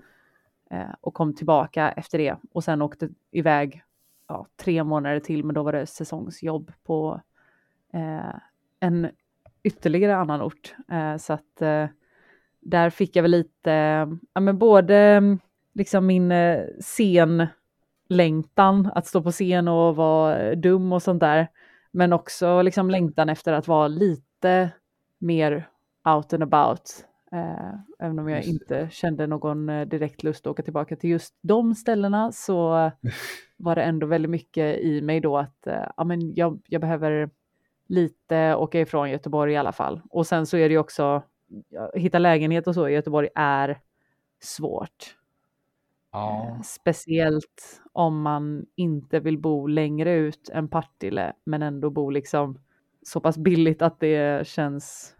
eh, och kom tillbaka efter det och sen åkte iväg ja, tre månader till, men då var det säsongsjobb på eh, en ytterligare annan ort. Eh, så att eh, där fick jag väl lite, ja men både liksom min eh, scenlängtan att stå på scen och vara dum och sånt där, men också liksom längtan efter att vara lite mer out and about. Eh, även om jag inte kände någon eh, direkt lust att åka tillbaka till just de ställena så var det ändå väldigt mycket i mig då att eh, ja, men jag, jag behöver lite åka ifrån Göteborg i alla fall. Och sen så är det ju också, hitta lägenhet och så i Göteborg är svårt. Ja. Speciellt om man inte vill bo längre ut än Partille men ändå bo liksom så pass billigt att det känns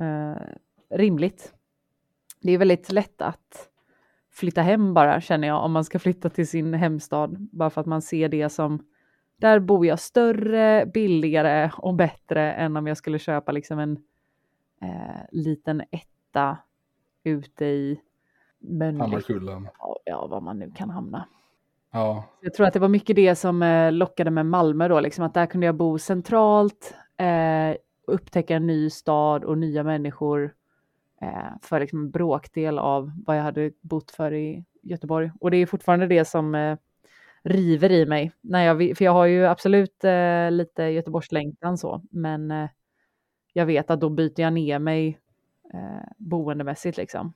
eh, rimligt. Det är väldigt lätt att flytta hem bara känner jag om man ska flytta till sin hemstad bara för att man ser det som där bor jag större, billigare och bättre än om jag skulle köpa liksom en eh, liten etta ute i Hammarkullen. Ja, var man nu kan hamna. Ja. Jag tror att det var mycket det som eh, lockade med Malmö då, liksom att där kunde jag bo centralt, eh, upptäcka en ny stad och nya människor för liksom en bråkdel av vad jag hade bott för i Göteborg. Och det är fortfarande det som eh, river i mig. När jag, för jag har ju absolut eh, lite Göteborgslängtan så, men eh, jag vet att då byter jag ner mig eh, boendemässigt liksom.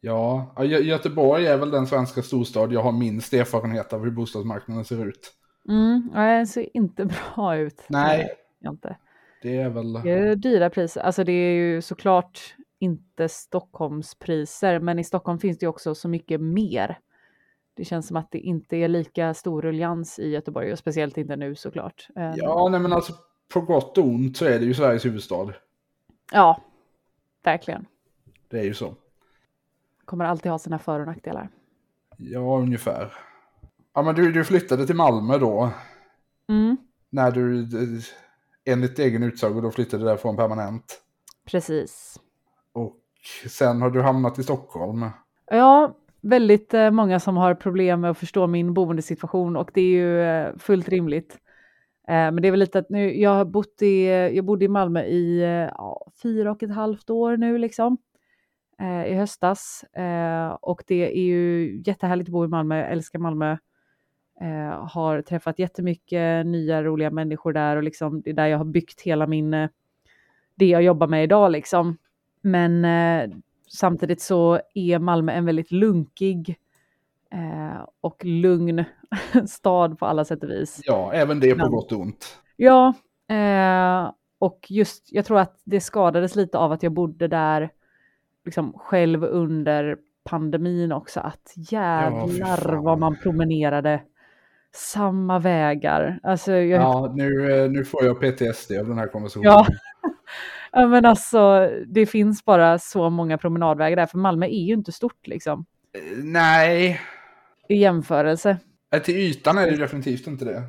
Ja, Göteborg är väl den svenska storstad jag har minst erfarenhet av hur bostadsmarknaden ser ut. Mm, det ser inte bra ut. Nej. Inte. Det är väl... Det är dyra priser. Alltså det är ju såklart inte Stockholmspriser, men i Stockholm finns det också så mycket mer. Det känns som att det inte är lika stor ruljans i Göteborg och speciellt inte nu såklart. Eh, ja, nej men alltså på gott och ont så är det ju Sveriges huvudstad. Ja, verkligen. Det är ju så kommer alltid ha sina för och nackdelar. Ja, ungefär. Ja, men du, du flyttade till Malmö då. Mm. När du, enligt egen utsago då flyttade därifrån permanent. Precis. Sen har du hamnat i Stockholm. Ja, väldigt eh, många som har problem med att förstå min boendesituation och det är ju eh, fullt rimligt. Eh, men det är väl lite att nu, jag har bott i, jag bodde i Malmö i ja, fyra och ett halvt år nu liksom. I höstas. Och det är ju jättehärligt att bo i Malmö, jag älskar Malmö. Har träffat jättemycket nya roliga människor där och liksom det är där jag har byggt hela min, det jag jobbar med idag liksom. Men samtidigt så är Malmö en väldigt lunkig eh, och lugn stad på alla sätt och vis. Ja, även det på gott och ont. Ja, eh, och just jag tror att det skadades lite av att jag bodde där liksom själv under pandemin också. Att jävlar ja, vad man promenerade samma vägar. Alltså, jag... Ja, nu, eh, nu får jag PTSD av den här konversationen. Ja. Ja, men alltså, det finns bara så många promenadvägar där, för Malmö är ju inte stort liksom. Nej. I jämförelse. Till ytan är det definitivt inte det.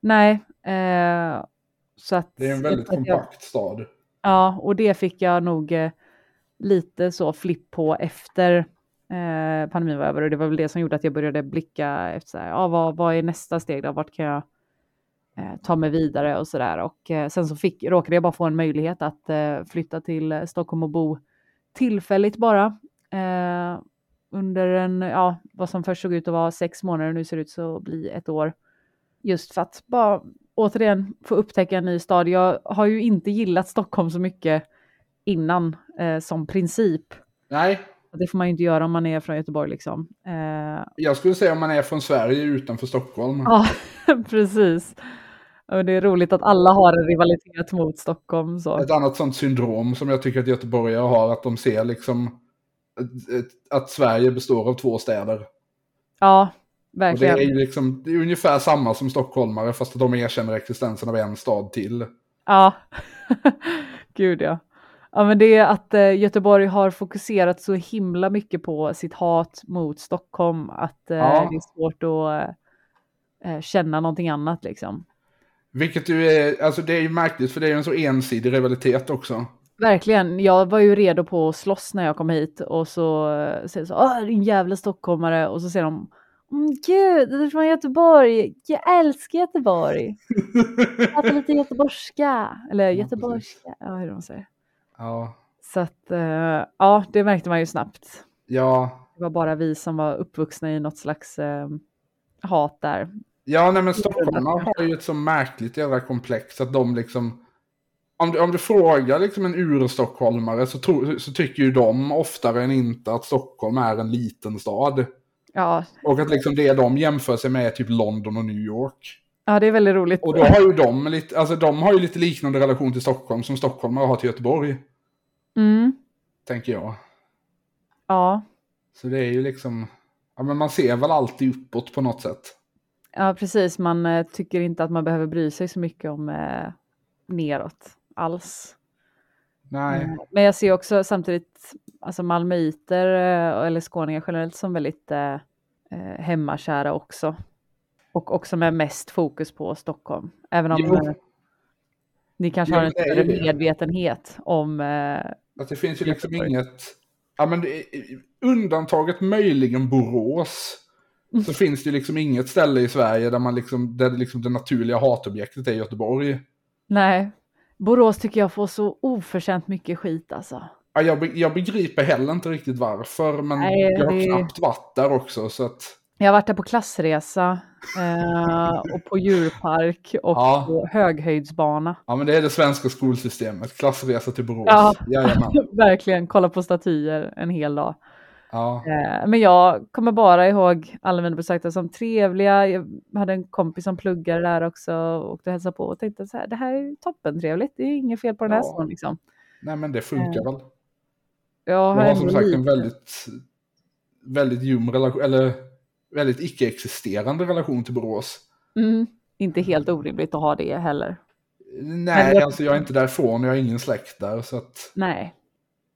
Nej. Eh, så att, det är en väldigt kompakt jag, stad. Ja, och det fick jag nog eh, lite så flipp på efter eh, pandemin var över. Och det var väl det som gjorde att jag började blicka efter så här, ja, vad, vad är nästa steg då? Vart kan jag Eh, Eh, ta mig vidare och sådär. Och eh, sen så fick, råkade jag bara få en möjlighet att eh, flytta till Stockholm och bo tillfälligt bara. under en, ja, vad som först såg ut att vara sex månader nu ser ut så att bli ett år. Just för att bara återigen få upptäcka en ny stad. Jag har ju inte gillat Stockholm så mycket innan eh, som princip. Nej. Det får man ju inte göra om man är från Göteborg liksom. Eh... Jag skulle säga om man är från Sverige utanför Stockholm. Ja, precis. Och det är roligt att alla har en rivalitet mot Stockholm. Så. Ett annat sånt syndrom som jag tycker att göteborgare har, att de ser liksom att Sverige består av två städer. Ja, verkligen. Och det är liksom det är ungefär samma som stockholmare, fast att de erkänner existensen av en stad till. Ja, gud ja. Ja, men det är att eh, Göteborg har fokuserat så himla mycket på sitt hat mot Stockholm att eh, ja. det är svårt att eh, känna någonting annat liksom. Vilket ju är, alltså det är ju märkligt för det är ju en så ensidig rivalitet också. Verkligen. Jag var ju redo på att slåss när jag kom hit och så säger så, åh din jävla stockholmare och så säger de, mm, gud, du är från Göteborg, jag älskar Göteborg. Pratar lite göteborgska, eller göteborgska, ja hur de säger. Ja. Så att, uh, ja, det märkte man ju snabbt. Ja. Det var bara vi som var uppvuxna i något slags uh, hat där. Ja, nej men stockholmarna har ju ett så märkligt jävla komplex att de liksom... Om du, om du frågar liksom en urstockholmare så, tro, så tycker ju de oftare än inte att Stockholm är en liten stad. Ja. Och att liksom det de jämför sig med är typ London och New York. Ja, det är väldigt roligt. Och då har ju de lite, alltså de har ju lite liknande relation till Stockholm som stockholmare har till Göteborg. Mm. Tänker jag. Ja. Så det är ju liksom, ja men man ser väl alltid uppåt på något sätt. Ja, precis. Man eh, tycker inte att man behöver bry sig så mycket om eh, neråt alls. Nej. Mm. Men jag ser också samtidigt alltså malmöiter eh, eller skåningar generellt som väldigt eh, hemmakära också. Och också med mest fokus på Stockholm. Även om eh, ni kanske ja, har en större medvetenhet om... Eh, att det finns ju liksom inget... Ja, men det, undantaget möjligen Borås så finns det liksom inget ställe i Sverige där, man liksom, där liksom det naturliga hatobjektet är Göteborg. Nej, Borås tycker jag får så oförtjänt mycket skit alltså. Ja, jag, jag begriper heller inte riktigt varför, men Nej, jag har det... knappt varit där också. Så att... Jag har varit där på klassresa eh, och på djurpark och ja. på höghöjdsbana. Ja, men det är det svenska skolsystemet. Klassresa till Borås. Ja, verkligen. Kolla på statyer en hel dag. Ja. Eh, men jag kommer bara ihåg alla mina besökare som trevliga. Jag hade en kompis som pluggade där också och hälsade på och tänkte så här, det här är toppen trevligt. Det är inget fel på den här ja. liksom. Nej, men det funkar eh. väl. Jag har, jag har som sagt en väldigt, väldigt ljum relation, eller väldigt icke-existerande relation till Borås. Mm, inte helt orimligt att ha det heller. Nej, jag... alltså jag är inte därifrån, jag har ingen släkt där så att... Nej,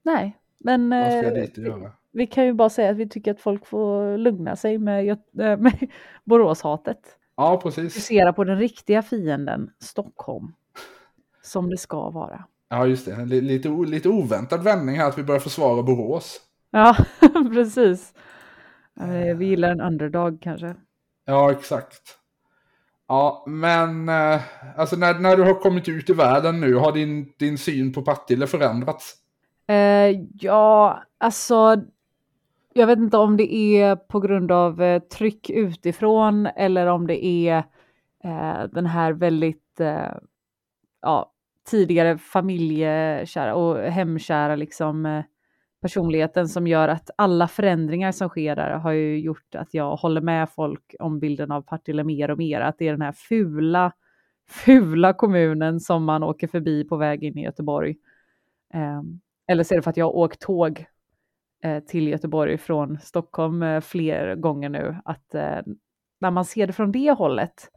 nej, men... Och göra? vi kan ju bara säga att vi tycker att folk får lugna sig med, med Boråshatet. Ja, precis. Fokusera på den riktiga fienden, Stockholm. som det ska vara. Ja, just det. Lite, lite oväntad vändning här att vi börjar försvara Borås. Ja, precis. Vi gillar en underdog kanske. Ja, exakt. Ja, men eh, alltså när, när du har kommit ut i världen nu, har din, din syn på Partille förändrats? Eh, ja, alltså jag vet inte om det är på grund av eh, tryck utifrån eller om det är eh, den här väldigt eh, ja, tidigare familjekära och hemkära liksom, eh, personligheten som gör att alla förändringar som sker där har ju gjort att jag håller med folk om bilden av Partille mer och mer. Att det är den här fula, fula kommunen som man åker förbi på väg in i Göteborg. Eh, eller så är det för att jag har åkt tåg eh, till Göteborg från Stockholm eh, fler gånger nu. Att eh, när man ser det från det hållet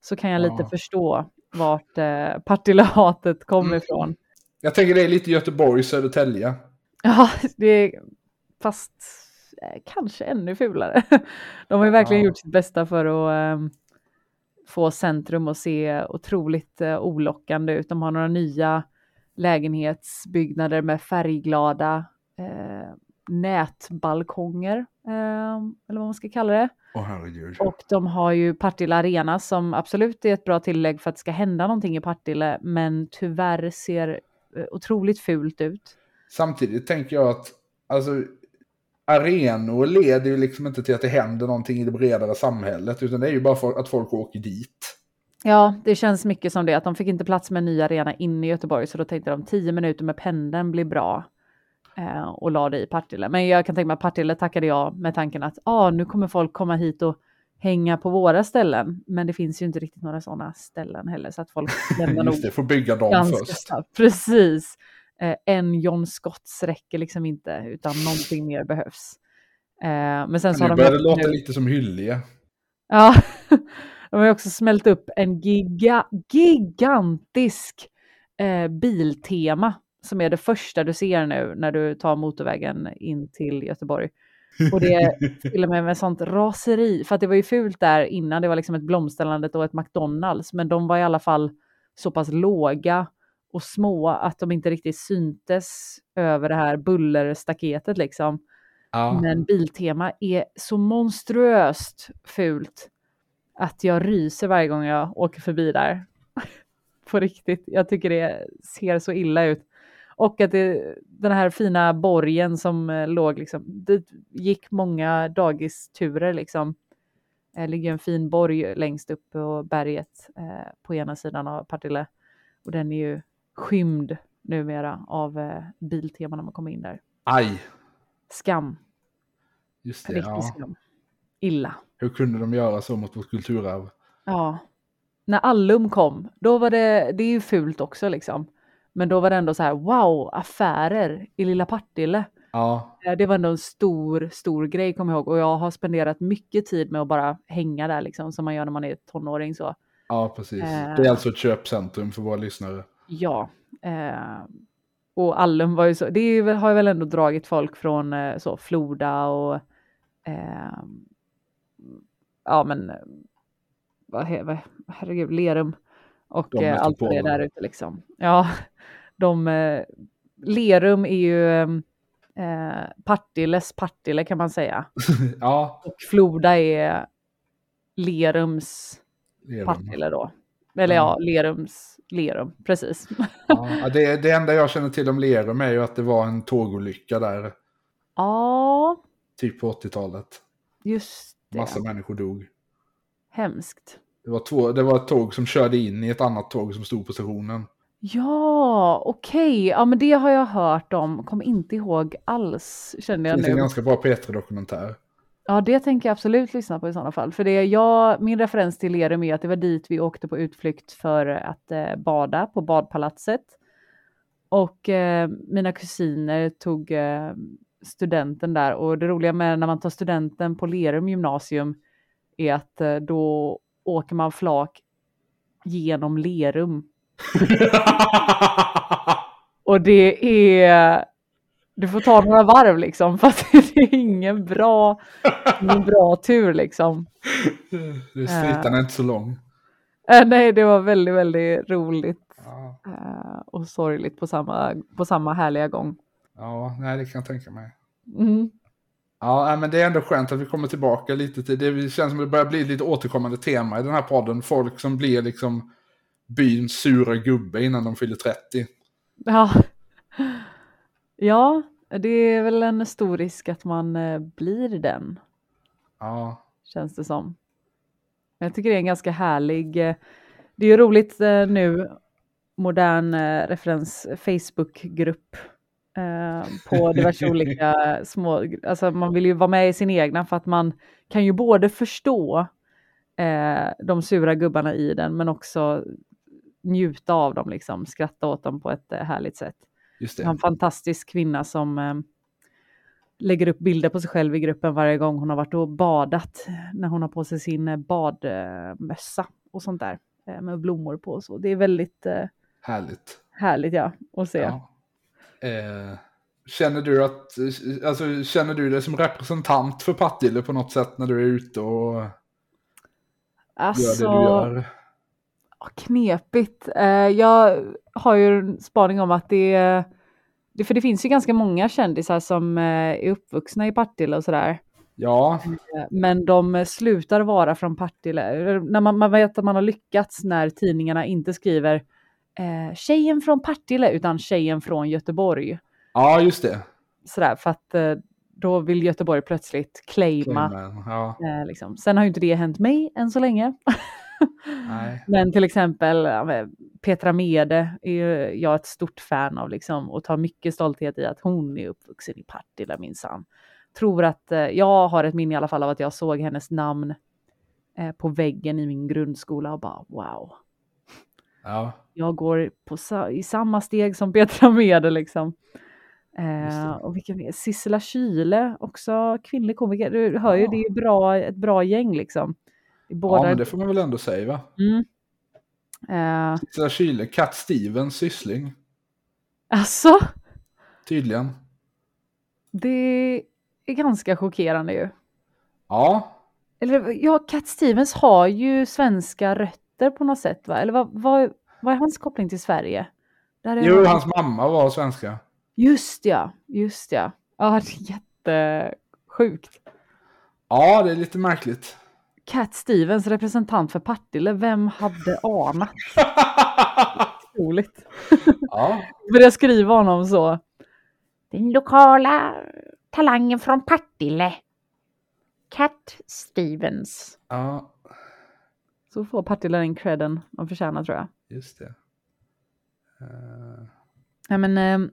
så kan jag lite ja. förstå vart eh, Partille-hatet kommer mm. ifrån. Jag tänker det är lite Göteborg, Södertälje. Ja, det är fast eh, kanske ännu fulare. De har ju verkligen ja. gjort sitt bästa för att eh, få centrum att se otroligt eh, olockande ut. De har några nya lägenhetsbyggnader med färgglada eh, nätbalkonger, eh, eller vad man ska kalla det. Oh, och de har ju Partille Arena som absolut är ett bra tillägg för att det ska hända någonting i Partille, men tyvärr ser otroligt fult ut. Samtidigt tänker jag att alltså, arenor leder ju liksom inte till att det händer någonting i det bredare samhället, utan det är ju bara för att folk åker dit. Ja, det känns mycket som det, att de fick inte plats med en ny arena inne i Göteborg, så då tänkte de tio minuter med pendeln blir bra eh, och la det i Partille. Men jag kan tänka mig att Partille tackade jag med tanken att ah, nu kommer folk komma hit och hänga på våra ställen. Men det finns ju inte riktigt några sådana ställen heller så att folk lämnar nog. det, får bygga dem först. Snabbt. Precis. Eh, en John Scotts räcker liksom inte utan någonting mer behövs. Eh, men sen så nu börjar det låta lite som Hyllie. Ja, de har också smält upp en giga, gigantisk eh, biltema som är det första du ser nu när du tar motorvägen in till Göteborg. Och det är till och med med sånt raseri, för att det var ju fult där innan, det var liksom ett blomsterlandet och ett McDonalds, men de var i alla fall så pass låga och små att de inte riktigt syntes över det här bullerstaketet liksom. Ja. Men Biltema är så monstruöst fult att jag ryser varje gång jag åker förbi där. På riktigt, jag tycker det ser så illa ut. Och att det, den här fina borgen som eh, låg liksom, det gick många dagisturer liksom. Det ligger en fin borg längst upp på berget eh, på ena sidan av Partille. Och den är ju skymd numera av eh, Biltema när man kommer in där. Aj! Skam. Just det, Riktig ja. skam. Illa. Hur kunde de göra så mot vårt kulturarv? Ja. När Allum kom, då var det, det är ju fult också liksom. Men då var det ändå så här, wow, affärer i lilla Partille. Ja. Eh, det var ändå en stor, stor grej, kommer jag ihåg. Och jag har spenderat mycket tid med att bara hänga där, liksom, som man gör när man är tonåring. Så. Ja, precis. Eh. det är alltså ett köpcentrum för våra lyssnare. Ja. Eh, och Allum var ju så, det har ju väl ändå dragit folk från eh, så, Floda och eh, ja men vad, vad, herregud, Lerum och eh, allt det där ute liksom. Ja, de, eh, Lerum är ju eh, Partilles Partille kan man säga. ja. Och Floda är Lerums Lerum. Partille då. Eller ja, Lerums Lerum, precis. ja, det, det enda jag känner till om Lerum är ju att det var en tågolycka där. Ja. Typ på 80-talet. Just det. Massa människor dog. Hemskt. Det var, två, det var ett tåg som körde in i ett annat tåg som stod på stationen. Ja, okej. Okay. Ja, men det har jag hört om. Kommer inte ihåg alls, kände jag nu. Det finns en ganska bra P3-dokumentär. Ja, det tänker jag absolut lyssna på i sådana fall. För det jag, min referens till Lerum är att det var dit vi åkte på utflykt för att eh, bada på badpalatset. Och eh, mina kusiner tog eh, studenten där. Och det roliga med när man tar studenten på Lerum gymnasium är att eh, då åker man flak genom Lerum. och det är du får ta några varv liksom för att det är ingen bra, ingen bra tur liksom. Strittan är inte så lång. Äh, nej, det var väldigt, väldigt roligt. Ja. Eh, och sorgligt på samma, på samma härliga gång. Ja, nej, det kan jag tänka mig. Mm. Ja, men det är ändå skönt att vi kommer tillbaka lite till det. Det känns som det börjar bli lite återkommande tema i den här podden. Folk som blir liksom byns sura gubbe innan de fyller 30. Ja. Ja, det är väl en stor risk att man eh, blir den, Ja, känns det som. Jag tycker det är en ganska härlig, eh, det är ju roligt eh, nu, modern referens Facebookgrupp eh, på diverse olika små, alltså man vill ju vara med i sin egna för att man kan ju både förstå eh, de sura gubbarna i den men också njuta av dem, liksom, skratta åt dem på ett eh, härligt sätt. Just har en det. fantastisk kvinna som eh, lägger upp bilder på sig själv i gruppen varje gång hon har varit och badat när hon har på sig sin eh, badmössa och sånt där eh, med blommor på och så. Det är väldigt eh, Härligt. härligt ja, att se. Ja. Eh, känner du att, alltså känner du dig som representant för Partille på något sätt när du är ute och gör Alltså, det du gör? Knepigt. Eh, jag har ju en spaning om att det, för det finns ju ganska många kändisar som eh, är uppvuxna i Partille och sådär. Ja, Eh, Men de slutar vara från Partille. När man, man vet att man har lyckats när tidningarna inte skriver eh, tjejen från Partille utan tjejen från Göteborg. ja just det. Sådär, för att eh, då vill Göteborg plötsligt claima. Men, ja, Eh, liksom. Sen har ju inte det hänt mig än så länge. Men till exempel Petra Mede är ju jag ett stort fan av liksom, och tar mycket stolthet i att hon är uppvuxen i Partille minsann. Tror att, eh, jag har ett minne i alla fall av att jag såg hennes namn eh, på väggen i min grundskola och bara wow. Ja, Jag går på, i samma steg som Petra Mede liksom. Eh, och vilken är Sissela Kyle, också kvinnlig komiker. Du hör ju, Ja. det är bra, ett bra gäng liksom. Är ja, båda, men det får man väl ändå säga va? mm. eh, Sissela Kyle, Cat Stevens syssling, alltså, tydligen. det är ganska chockerande ju. Ja, Eller ja, Cat Stevens har ju svenska rötter på något sätt va? Eller vad, vad, vad är hans koppling till Sverige? Där är jo, han- hans mamma var svenska. Just ja, just ja. Ja, det är jättesjukt. Ja, det är lite märkligt. Cat Stevens, representant för Partille, vem hade anat? Otroligt. ja, Börja skriva honom så. Den lokala talangen från Partille. Cat Stevens. ja, Så får Partille den credden de förtjänar tror jag. just det. Eh, Ja, men, eh,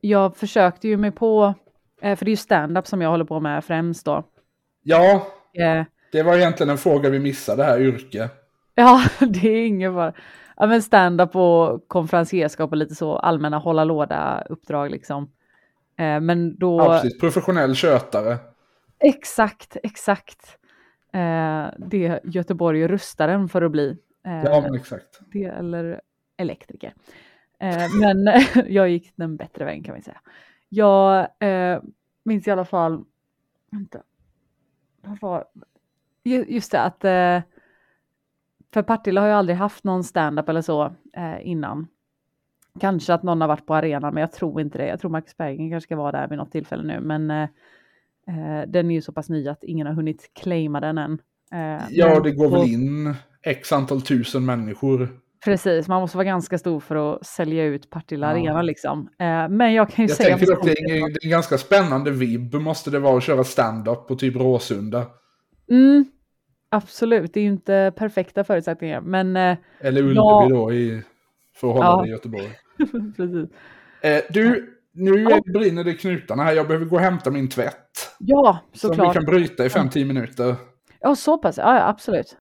jag försökte ju mig på, eh, för det är ju stand-up som jag håller på med främst då. ja, Eh, det var egentligen en fråga vi missade här, yrke. ja, det är ingen fara. Ja, men stand-up och konferencierskap och lite så allmänna hålla låda-uppdrag liksom. Eh, men då... Ja, precis. Professionell kötare. Exakt, exakt. Eh, det Göteborg rustar en för att bli. Eh, Ja, men exakt. det eller elektriker. Eh, men jag gick den bättre vägen kan vi säga. Jag eh, minns i alla fall, vänta, vad var, just det att eh, för Partille har jag aldrig haft någon stand-up eller så eh, innan. Kanske att någon har varit på arenan men jag tror inte det. Jag tror Marcus Berggren kanske ska vara där vid något tillfälle nu men eh, eh, den är ju så pass ny att ingen har hunnit claima den än. Eh, Ja, det går på- väl in x antal tusen människor. Precis, man måste vara ganska stor för att sälja ut Partille Ja. Arena liksom. Eh, men jag kan ju Jag säga... tänker dock det är, en, det är en ganska spännande vibb måste det vara att köra stand-up på typ Råsunda. Mm, absolut, det är ju inte perfekta förutsättningar, men eh, Eller Ullevi Ja. då i, för att hålla Ja. det i Göteborg. precis. Eh, du, nu Ja. brinner det knutarna här. Jag behöver gå och hämta min tvätt. Ja, Som vi såklart. kan bryta i 5-10 minuter. Ja, så pass. Ja, ja, absolut.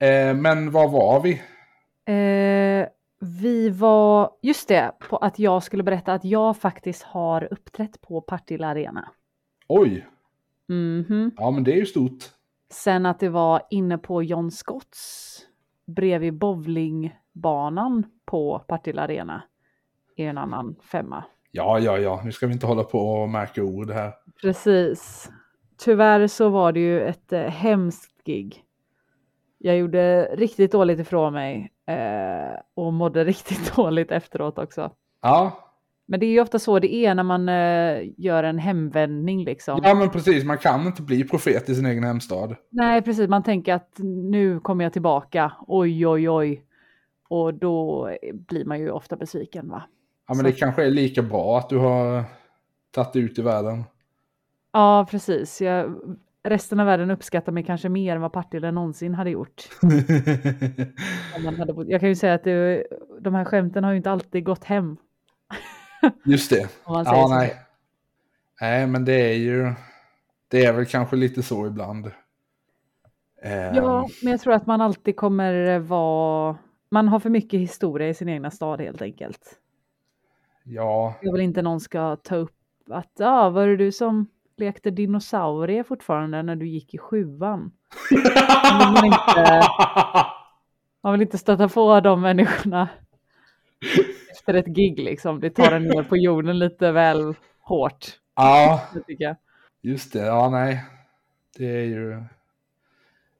Eh, men var var vi? Eh, vi var, just det, på att jag skulle berätta att jag faktiskt har uppträtt på Partille Arena. Oj, Mhm. ja men det är ju stort. Sen att det var inne på John Scotts bredvid bowlingbanan på Partille Arena är en annan femma. Ja, ja, ja, nu ska vi inte hålla på och märka ord här. Precis. tyvärr så var det ju ett eh, hemskt gig. Jag gjorde riktigt dåligt ifrån mig eh, och mådde riktigt dåligt efteråt också. Ja. Men det är ju ofta så det är när man eh, gör en hemvändning liksom. ja, men precis. Man kan inte bli profet i sin egen hemstad. Nej, precis. Man tänker att nu kommer jag tillbaka. Oj, oj, oj. Och då blir man ju ofta besviken va? Ja, men Så- det kanske är lika bra att du har tagit ut i världen. Ja, precis. Jag, resten av världen uppskattar mig kanske mer än vad Partille någonsin hade gjort. Jag kan ju säga att det, de här skämten har ju inte alltid gått hem. Just det. Ja, så. nej. Nej, men det är ju... Det är väl kanske lite så ibland. Ehm, Ja, men jag tror att man alltid kommer vara... Man har för mycket historia i sin egna stad helt enkelt. ja. Jag vill inte någon ska ta upp att ja, var det du som lekte dinosaurie fortfarande när du gick i sjuan? vill man inte- Man vill inte stöta på de människorna efter ett gig liksom. Det tar en ner på jorden lite väl hårt, ja, just det. Ja, nej. Det är ju...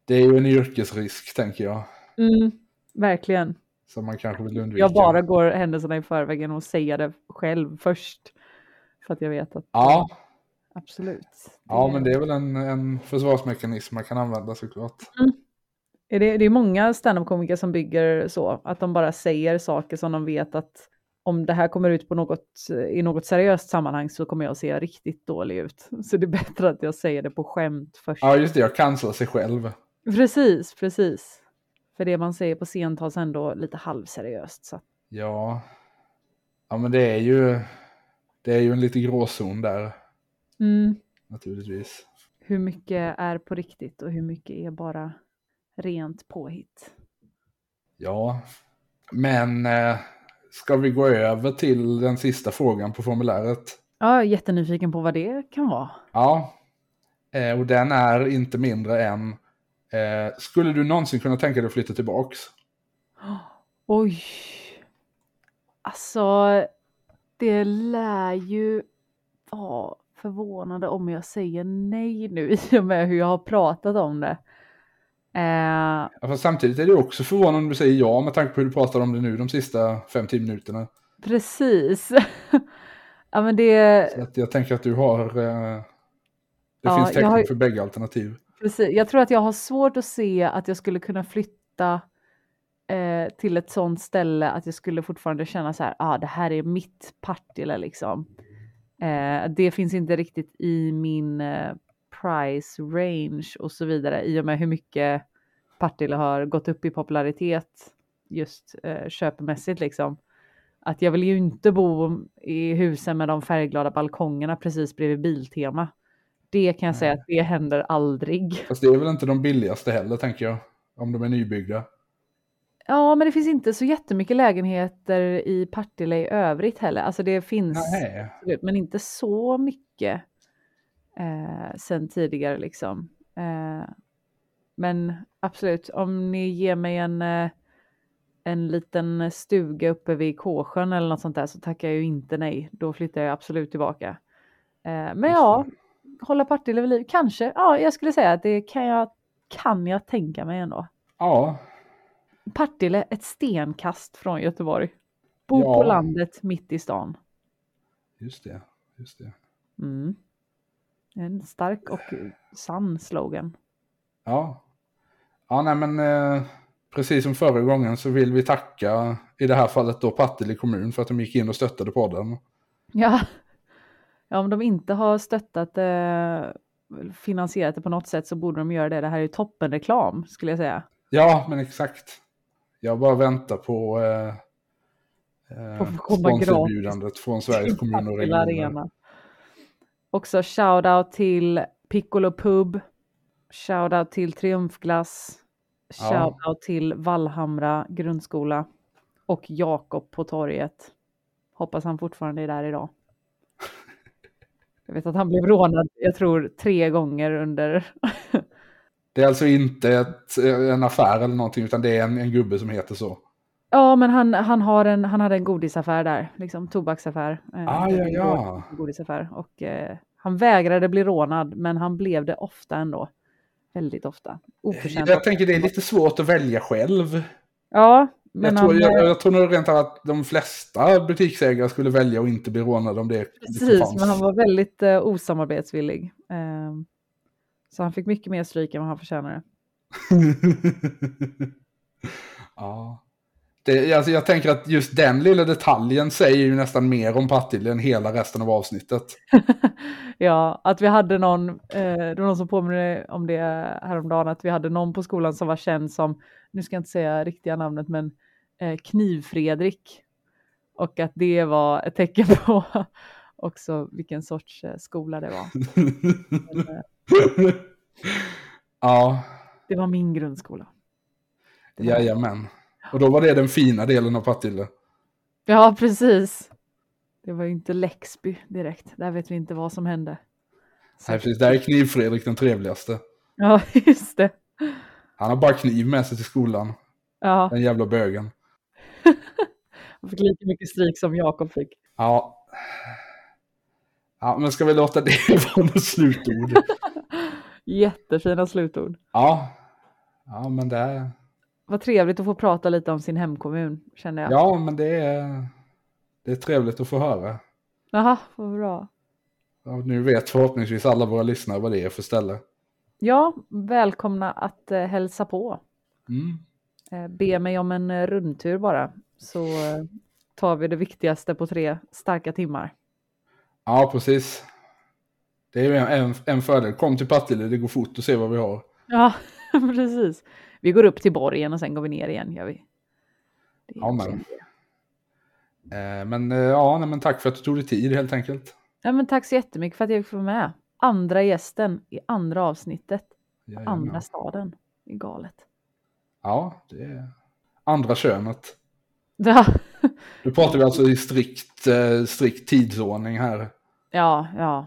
Det är ju en yrkesrisk, tänker jag. Mm, verkligen. Som man kanske vill undvika. Jag bara går händelserna i förväg att säga det själv först. För att jag vet att Ja, absolut. ja men det är väl en, en försvarsmekanism man kan använda såklart. Är det, det är många standup-komiker som bygger så, att de bara säger saker som de vet att om det här kommer ut på något, i något seriöst sammanhang så kommer jag se riktigt dålig ut. Så det är bättre att jag säger det på skämt först. Ja, just det. Jag cancelar sig själv. Precis, precis. För det man säger på scen tas ändå lite halvseriöst. Så. Ja. Ja, men det är ju... Det är ju en lite gråzon där, Mm. naturligtvis. Hur mycket är på riktigt och hur mycket är bara rent påhitt? Ja. Men eh, ska vi gå över till den sista frågan på formuläret? Ja, jag är jättenyfiken på vad det kan vara. Ja. Eh, och den är inte mindre än... Eh, skulle du någonsin kunna tänka dig att flytta tillbaks? Oj. Alltså, det lär ju vara förvånande om jag säger nej nu i och med hur jag har pratat om det. Eh, Ja, samtidigt är det också förvånande om du säger ja med tanke på hur du pratar om det nu de sista 5-10 minuterna. precis. ja, men det, Så att jag tänker att du har... Eh, det Ja, finns täckning har- för bägge alternativ. precis. Jag tror att jag har svårt att se att jag skulle kunna flytta eh, till ett sånt ställe att jag skulle fortfarande känna så här, ah, det här är mitt Partille liksom. Eh, det finns inte riktigt i min eh, price range och så vidare i och med hur mycket Partille har gått upp i popularitet just eh, köpemässigt liksom. Att jag vill ju inte bo i husen med de färgglada balkongerna precis bredvid Biltema. Det kan jag säga Nej. att det händer aldrig. Fast det är väl inte de billigaste heller, tänker jag. Om de är nybyggda. Ja, men det finns inte så jättemycket lägenheter i Partille i övrigt heller. Alltså det finns, absolut, men inte så mycket eh, sen tidigare liksom. Eh, men absolut, om ni ger mig en, eh, en liten stuga uppe vid Kåsjön eller något sånt där så tackar jag ju inte nej. Då flyttar jag absolut tillbaka. Eh, men ja, hålla Partille vid liv, kanske. Ja, jag skulle säga att det kan jag, kan jag tänka mig ändå. Ja, Partille, ett stenkast från Göteborg. Bo Ja. på landet mitt i stan. just det. Just det. Mm. En stark och sann slogan. Ja. Ja, nej men eh, precis som förra gången så vill vi tacka i det här fallet då Partille kommun för att de gick in och stöttade podden. Ja. ja, om de inte har stöttat eh, finansierat det på något sätt så borde de göra det. Det här är ju toppenreklam skulle jag säga. Ja, men exakt. Jag bara väntar på eh, På från Sveriges kommuner och regioner. Också shoutout till Piccolo Pub. Shoutout till Triumfglass. Ja. Shoutout till Vallhamra grundskola. Och Jakob på torget. Hoppas han fortfarande är där idag. Jag vet att han blev rånad, jag tror tre gånger under... Det är alltså inte ett, en affär eller någonting utan det är en, en gubbe som heter så. Ja, men han, han, har en, han hade en godisaffär där, liksom tobaksaffär. eh, Ah, ja, ja. godisaffär och eh, Han vägrade bli rånad, men han blev det ofta ändå. Väldigt ofta. Oförtjänt. Jag tänker det är lite svårt att välja själv. Ja, men jag, tror, han, jag, jag tror nog rent av att de flesta butiksägare skulle välja att inte bli rånade om det, det precis, fanns. men han var väldigt eh, osamarbetsvillig. Eh, så han fick mycket mer stryk än vad han förtjänade. ja. Det, alltså jag tänker att just den lilla detaljen säger ju nästan mer om Partille än hela resten av avsnittet. ja, att vi hade någon, eh, det var någon som påminner om det häromdagen, att vi hade någon på skolan som var känd som, nu ska jag inte säga riktiga namnet, men eh, Kniv-Fredrik. Och att det var ett tecken på också vilken sorts eh, skola det var. men, ja. Det var min grundskola. Det var... Jajamän. Och då var det den fina delen av Partille. Ja, precis. Det var ju inte Läxby direkt. Där vet vi inte vad som hände. Nej, precis. Där är Kniv-Fredrik den trevligaste. Ja, just det. Han har bara kniv med sig till skolan. Ja. Den jävla bögen. Han fick lika mycket stryk som Jakob fick. Ja. Ja, men ska vi låta det vara något slutord? Jättefina slutord. Ja. Ja, men det är... Vad trevligt att få prata lite om sin hemkommun, känner jag. Ja, men det är, det är trevligt att få höra. Jaha, vad bra. Och nu vet förhoppningsvis alla våra lyssnare vad det är för ställe. Ja, välkomna att eh, hälsa på. Mm. Eh, be mig om en eh, rundtur bara, så eh, tar vi det viktigaste på tre starka timmar. Ja, precis. Det är en, en, fördel. Kom till Partille, det går fort att se vad vi har. Ja, precis. Vi går upp till borgen och sen går vi ner igen, gör vi. ja, men. Eh, men eh, ja, nej, men tack för att du tog dig tid helt enkelt. Ja, men tack så jättemycket för att jag fick vara med. Andra gästen i andra avsnittet. Jajamän. Andra staden. Är galet. Ja, det är andra könet. Ja, Nu pratar vi alltså i strikt, eh, strikt tidsordning här. ja, ja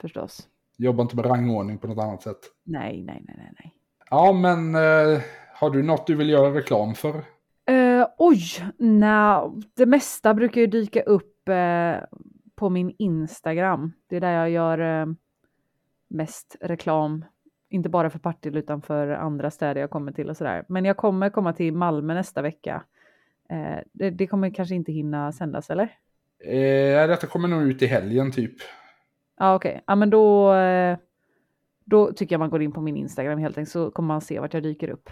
förstås. Jobbar inte med rangordning på något annat sätt. Nej, nej, nej, nej, nej. Ja, men eh, har du något du vill göra reklam för? Uh, oj, nej, det mesta brukar ju dyka upp uh, på min Instagram. Det är där jag gör uh, mest reklam. Inte bara för Partille utan för andra städer jag kommer till och sådär. Men jag kommer komma till Malmö nästa vecka. Det, det, kommer kanske inte hinna sändas eller? Eh, detta kommer nog ut i helgen typ. Ja okej, okay. ja men då, då tycker jag man går in på min Instagram helt enkelt så kommer man se vart jag dyker upp.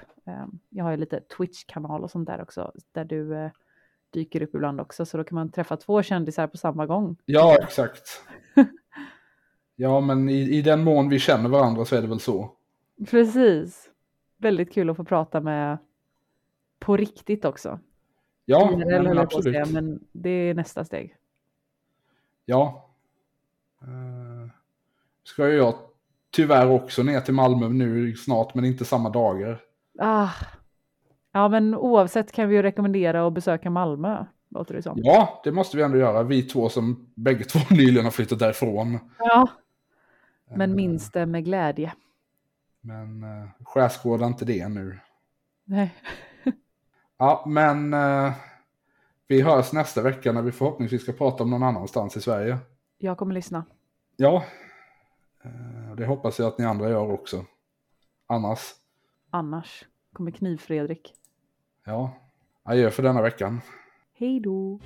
Jag har ju lite Twitch-kanal och sånt där också där du dyker upp ibland också så då kan man träffa två kändisar på samma gång. Ja exakt. ja men i, i den mån vi känner varandra så är det väl så. Precis. Väldigt kul att få prata med på riktigt också. Ja, IRL, men absolut. Säga, men det är nästa steg. Ja. Uh, ska ju jag tyvärr också ner till Malmö nu snart, men inte samma dagar. Ah. Ja, men oavsett kan vi ju rekommendera att besöka Malmö, låter det som. Ja, det måste vi ändå göra. Vi två som bägge två nyligen har flyttat därifrån. Ja, men minns det med glädje. Men uh, skärskåda inte det nu. Nej. Ja, men uh, vi hörs nästa vecka när vi förhoppningsvis ska prata om någon annanstans i Sverige. Jag kommer lyssna. Ja, det hoppas jag att ni andra gör också. Annars? Annars kommer Kniv-Fredrik. Ja, adjö för denna veckan. Hej då!